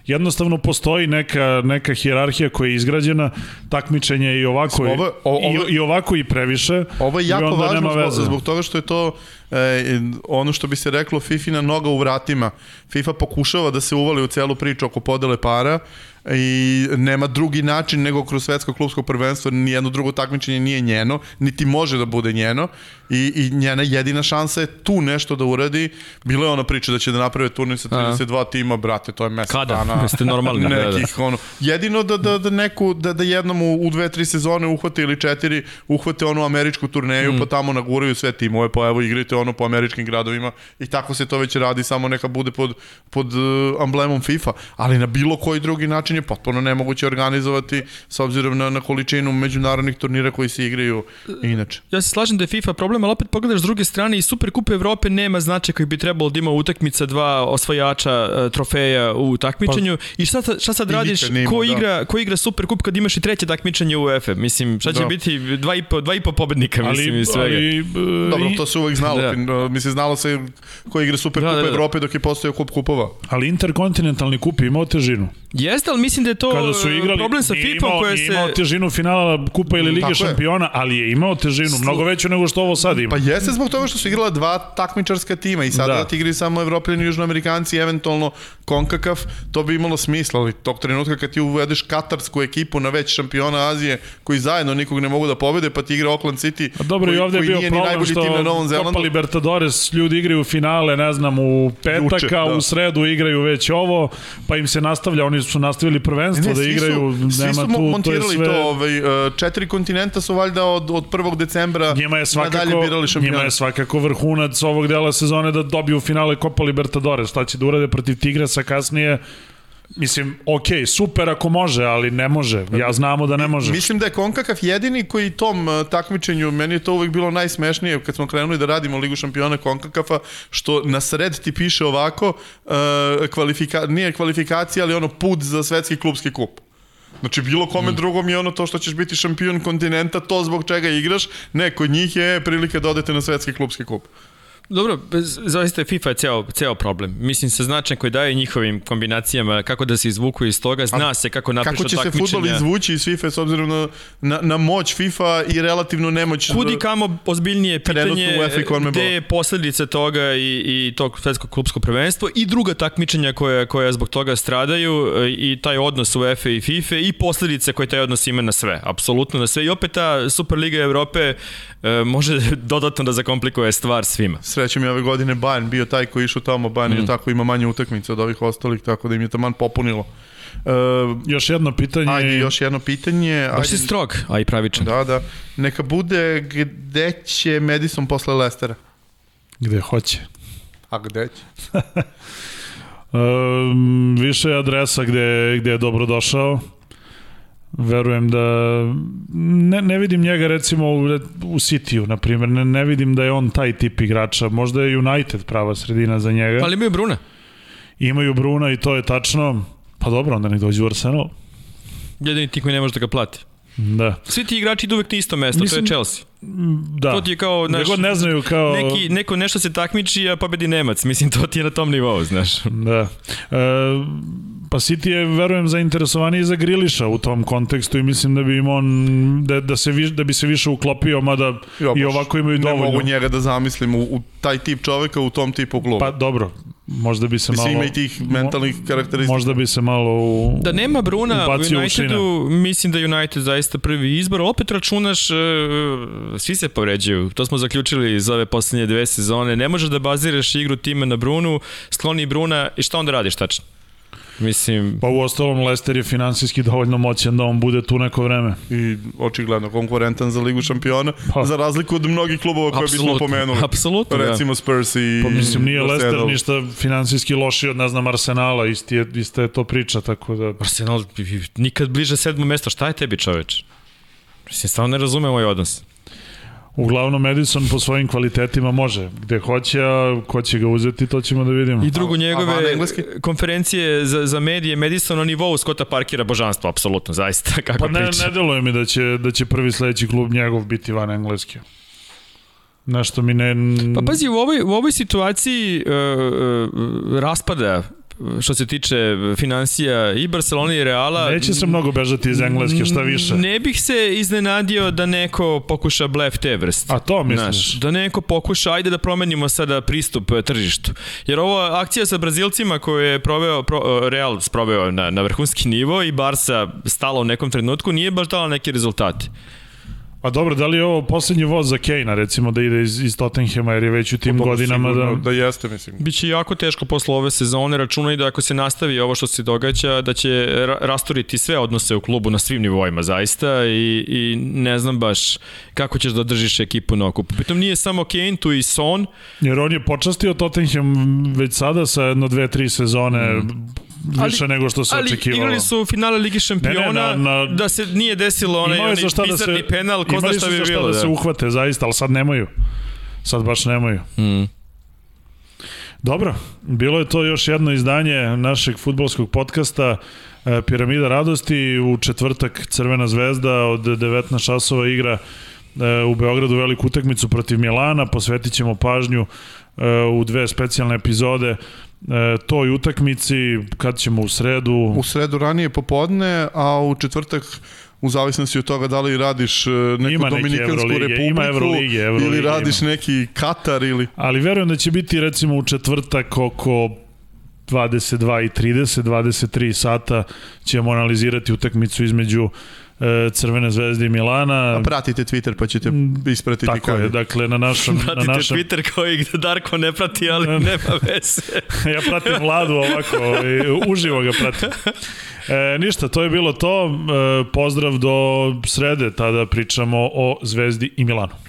Jednostavno postoji neka, neka hijerarhija koja je izgrađena, takmičenje i ovako, Ovo- i, ovo- ovo- i, i ovako i previše. Ovo je jako važno zbog, zbog toga što je to e, ono što bi se reklo Fifina noga u vratima. FIFA pokušava da se uvali u celu priču oko podele para i nema drugi način nego kroz svetsko klubsko prvenstvo, nijedno drugo takmičenje nije njeno, niti može da bude njeno i, i njena jedina šansa je tu nešto da uradi. Bila je ona priča da će da naprave turnir sa 32 tima, brate, to je mesec Kada? dana. Jeste normalni, da, da. nekih, ono, jedino da, da, da neku, da, da jednom u, u dve, tri sezone uhvate ili četiri, uhvate onu američku turneju, mm. pa tamo naguraju sve timove, pa evo igrajte ono po američkim gradovima i tako se to već radi, samo neka bude pod, pod uh, amblemom FIFA, ali na bilo koji drugi način takmičenje potpuno nemoguće organizovati s obzirom na, na količinu međunarodnih turnira koji se igraju inače. Ja se slažem da je FIFA problem, ali opet pogledaš s druge strane i Super Kupa Evrope nema značaj koji bi trebalo da ima utakmica dva osvajača uh, trofeja u takmičenju pa, i šta, šta sad radiš, nima, ko, da. igra, ko igra Super Kup kad imaš i treće takmičenje u UEFA? Mislim, šta će da. biti dva i po, dva i po pobednika, ali, mislim, i svega. Ali, uh, Dobro, to se uvek znalo, da. mislim, znalo se ko igra Super da, Kup da, da. Evrope dok je postojao Kup Kupova. Ali interkontinentalni kup imao težinu. Jeste, ali mislim da je to Kada su igrali, problem sa FIFA koja se... imao težinu finala Kupa ili Lige šampiona, je. ali je imao težinu, mnogo veću nego što ovo sad ima. Pa jeste zbog toga što su igrala dva takmičarska tima i sada da, da ti igraju samo Evropljani i Južnoamerikanci, eventualno Konkakaf, to bi imalo smisla, ali tog trenutka kad ti uvedeš katarsku ekipu na već šampiona Azije, koji zajedno nikog ne mogu da pobede, pa ti igra Oakland City, A dobro, koji, i ovde je bio problem što tim na Novom Zelandu. Copa Libertadores, ljudi igraju finale, ne znam, u petaka, Juče, da. u sredu igraju već ovo, pa im se nastavlja, oni su nastavili prvenstvo ne, da igraju, su, nema tu, montirali to, je sve... to ovaj, e, četiri kontinenta su valjda od, od 1. decembra njima je svakako, birali šampiona. Njima je svakako vrhunac ovog dela sezone da dobiju finale Copa Libertadores, šta će da urade protiv Tigresa kasnije, Mislim, ok, super ako može, ali ne može. Ja znamo da ne može. Mislim da je Konkakav jedini koji tom uh, takmičenju, meni je to uvek bilo najsmešnije kad smo krenuli da radimo Ligu šampiona Konkakafa, što na sred ti piše ovako, uh, kvalifika, nije kvalifikacija, ali ono put za svetski klubski kup. Znači, bilo kome mm. drugom je ono to što ćeš biti šampion kontinenta, to zbog čega igraš, ne, kod njih je prilike da odete na svetski klubski kup. Dobro, zaista je FIFA je ceo, ceo problem. Mislim, sa značajem koji daje njihovim kombinacijama, kako da se izvuku iz toga, zna se kako napišu takmičenja. Kako će se futbol izvući iz FIFA s obzirom na, na, na moć FIFA i relativnu nemoć... Kudi kamo ozbiljnije pitanje gde je posledice toga i, i tog svetskog klubskog prvenstva i druga takmičenja koja, koja zbog toga stradaju i taj odnos u UEFA i FIFA i posledice koje taj odnos ima na sve, apsolutno na sve. I opet ta Superliga Evrope e, može [laughs] dodatno da zakomplikuje stvar svima srećem je ove godine Bayern bio taj koji išao tamo, Bayern mm. je tako ima manje utakmica od ovih ostalih, tako da im je taman popunilo. Uh, još jedno pitanje. Ajde, još jedno pitanje. Baš si strog, a i pravičan. Da, da. Neka bude gde će Madison posle Lestera? Gde hoće. A gde će? [laughs] um, više adresa gde, gde je dobro došao verujem da ne, ne vidim njega recimo u, u City-u, na primjer, ne, ne vidim da je on taj tip igrača, možda je United prava sredina za njega. Ali imaju Bruna. Imaju Bruna i to je tačno, pa dobro, onda nek dođe u Arsenal. Jedini ti koji ne može da ga plati. Da. Svi ti igrači idu uvek na isto mesto, Mislim, to je Chelsea. Da. To ti je kao, znaš, ne znaju kao... Neki, neko nešto se takmiči, a pobedi Nemac. Mislim, to ti je na tom nivou, znaš. Da. E, Pa City je, verujem, zainteresovaniji za Griliša u tom kontekstu i mislim da bi im on, da, da, se viš, da bi se više uklopio, mada ja, i ovako imaju dovoljno. Ne mogu njega da zamislim u, u taj tip čoveka u tom tipu kluba. Pa dobro, možda bi se mislim, malo... ima i tih mentalnih karakteristika. Možda bi se malo u, Da nema Bruna u Unitedu, mislim da United zaista prvi izbor. Opet računaš, uh, svi se povređuju. To smo zaključili za ove poslednje dve sezone. Ne možeš da baziraš igru time na Brunu, skloni Bruna i šta onda radiš tačno? Mislim... Pa u ostalom Leicester je finansijski dovoljno moćan da on bude tu neko vreme. I očigledno konkurentan za Ligu šampiona, pa. za razliku od mnogih klubova koje bismo pomenuli. Apsolutno, Recimo da. Spurs i... Pa mislim, nije Leicester ništa finansijski loši od, ne znam, Arsenala, isti je, ista je to priča, tako da... Arsenal nikad bliže sedmo mesto, šta je tebi čoveč? Mislim, stvarno ne razumem ovaj odnos. Uglavnom Madison po svojim kvalitetima može. Gde hoće, a ko će ga uzeti, to ćemo da vidimo. I drugo, njegove a, konferencije za, za medije, Madison na nivou Scotta Parkera božanstvo, apsolutno, zaista, [laughs] kako pa ne, priča. ne deluje mi da će, da će prvi sledeći klub njegov biti van engleske. Nešto mi ne... Pa pazi, u ovoj, u ovoj situaciji uh, uh, raspada što se tiče financija i Barcelona i Reala. Neće se mnogo bežati iz Engleske, šta više. Ne bih se iznenadio da neko pokuša blef te vrste. A to misliš? Znaš, da neko pokuša, ajde da promenimo sada pristup e, tržištu. Jer ovo akcija sa Brazilcima koju je proveo, pro, e, Real sproveo na, na vrhunski nivo i Barca stala u nekom trenutku, nije baš dala neke rezultate. A dobro, da li je ovo poslednji voz za Kejna, recimo da ide iz, iz Tottenhema, jer je već u tim godinama da... Da jeste, mislim. Biće jako teško posle ove sezone, računaj da ako se nastavi ovo što se događa, da će rastoriti sve odnose u klubu na svim nivoima, zaista, i, i ne znam baš kako ćeš da držiš ekipu na okupu. Pritom nije samo Kane, tu i Son. Jer on je počastio Tottenham već sada sa jedno, dve, tri sezone, mm više ali, nego što se ali očekivalo. igrali su finale Ligi šampiona, Ne, ne, na- na- da se nije desilo onaj, Imali onaj su da bizarni se, penal, ko zna imali šta su bi za šta bilo. da, se uhvate, zaista, ali sad nemaju. Sad baš nemaju. Mm. Dobro, bilo je to još jedno izdanje našeg futbolskog podcasta e, Piramida radosti. U četvrtak Crvena zvezda od 19 časova igra e, u Beogradu veliku utakmicu protiv Milana. Posvetit ćemo pažnju e, u dve specijalne epizode e, toj utakmici kad ćemo u sredu U sredu ranije popodne, a u četvrtak u zavisnosti od toga da li radiš e, neku Ima Dominikansku Evrolige, republiku ima Evrolige, Evrolige ili radiš ima. neki Katar ili ali verujem da će biti recimo u četvrtak oko 22 i 30, 23 sata ćemo analizirati utakmicu između Crvene zvezde i Milana. a pratite Twitter pa ćete ispratiti Tako kad je, dakle na našem, na Pratite našem Twitter koji [laughs] Darko ne prati, ali nema veze. [laughs] ja pratim Vladu ovako, ovaj, uživo ga pratim. E, ništa, to je bilo to. E, pozdrav do srede, tada pričamo o Zvezdi i Milanu.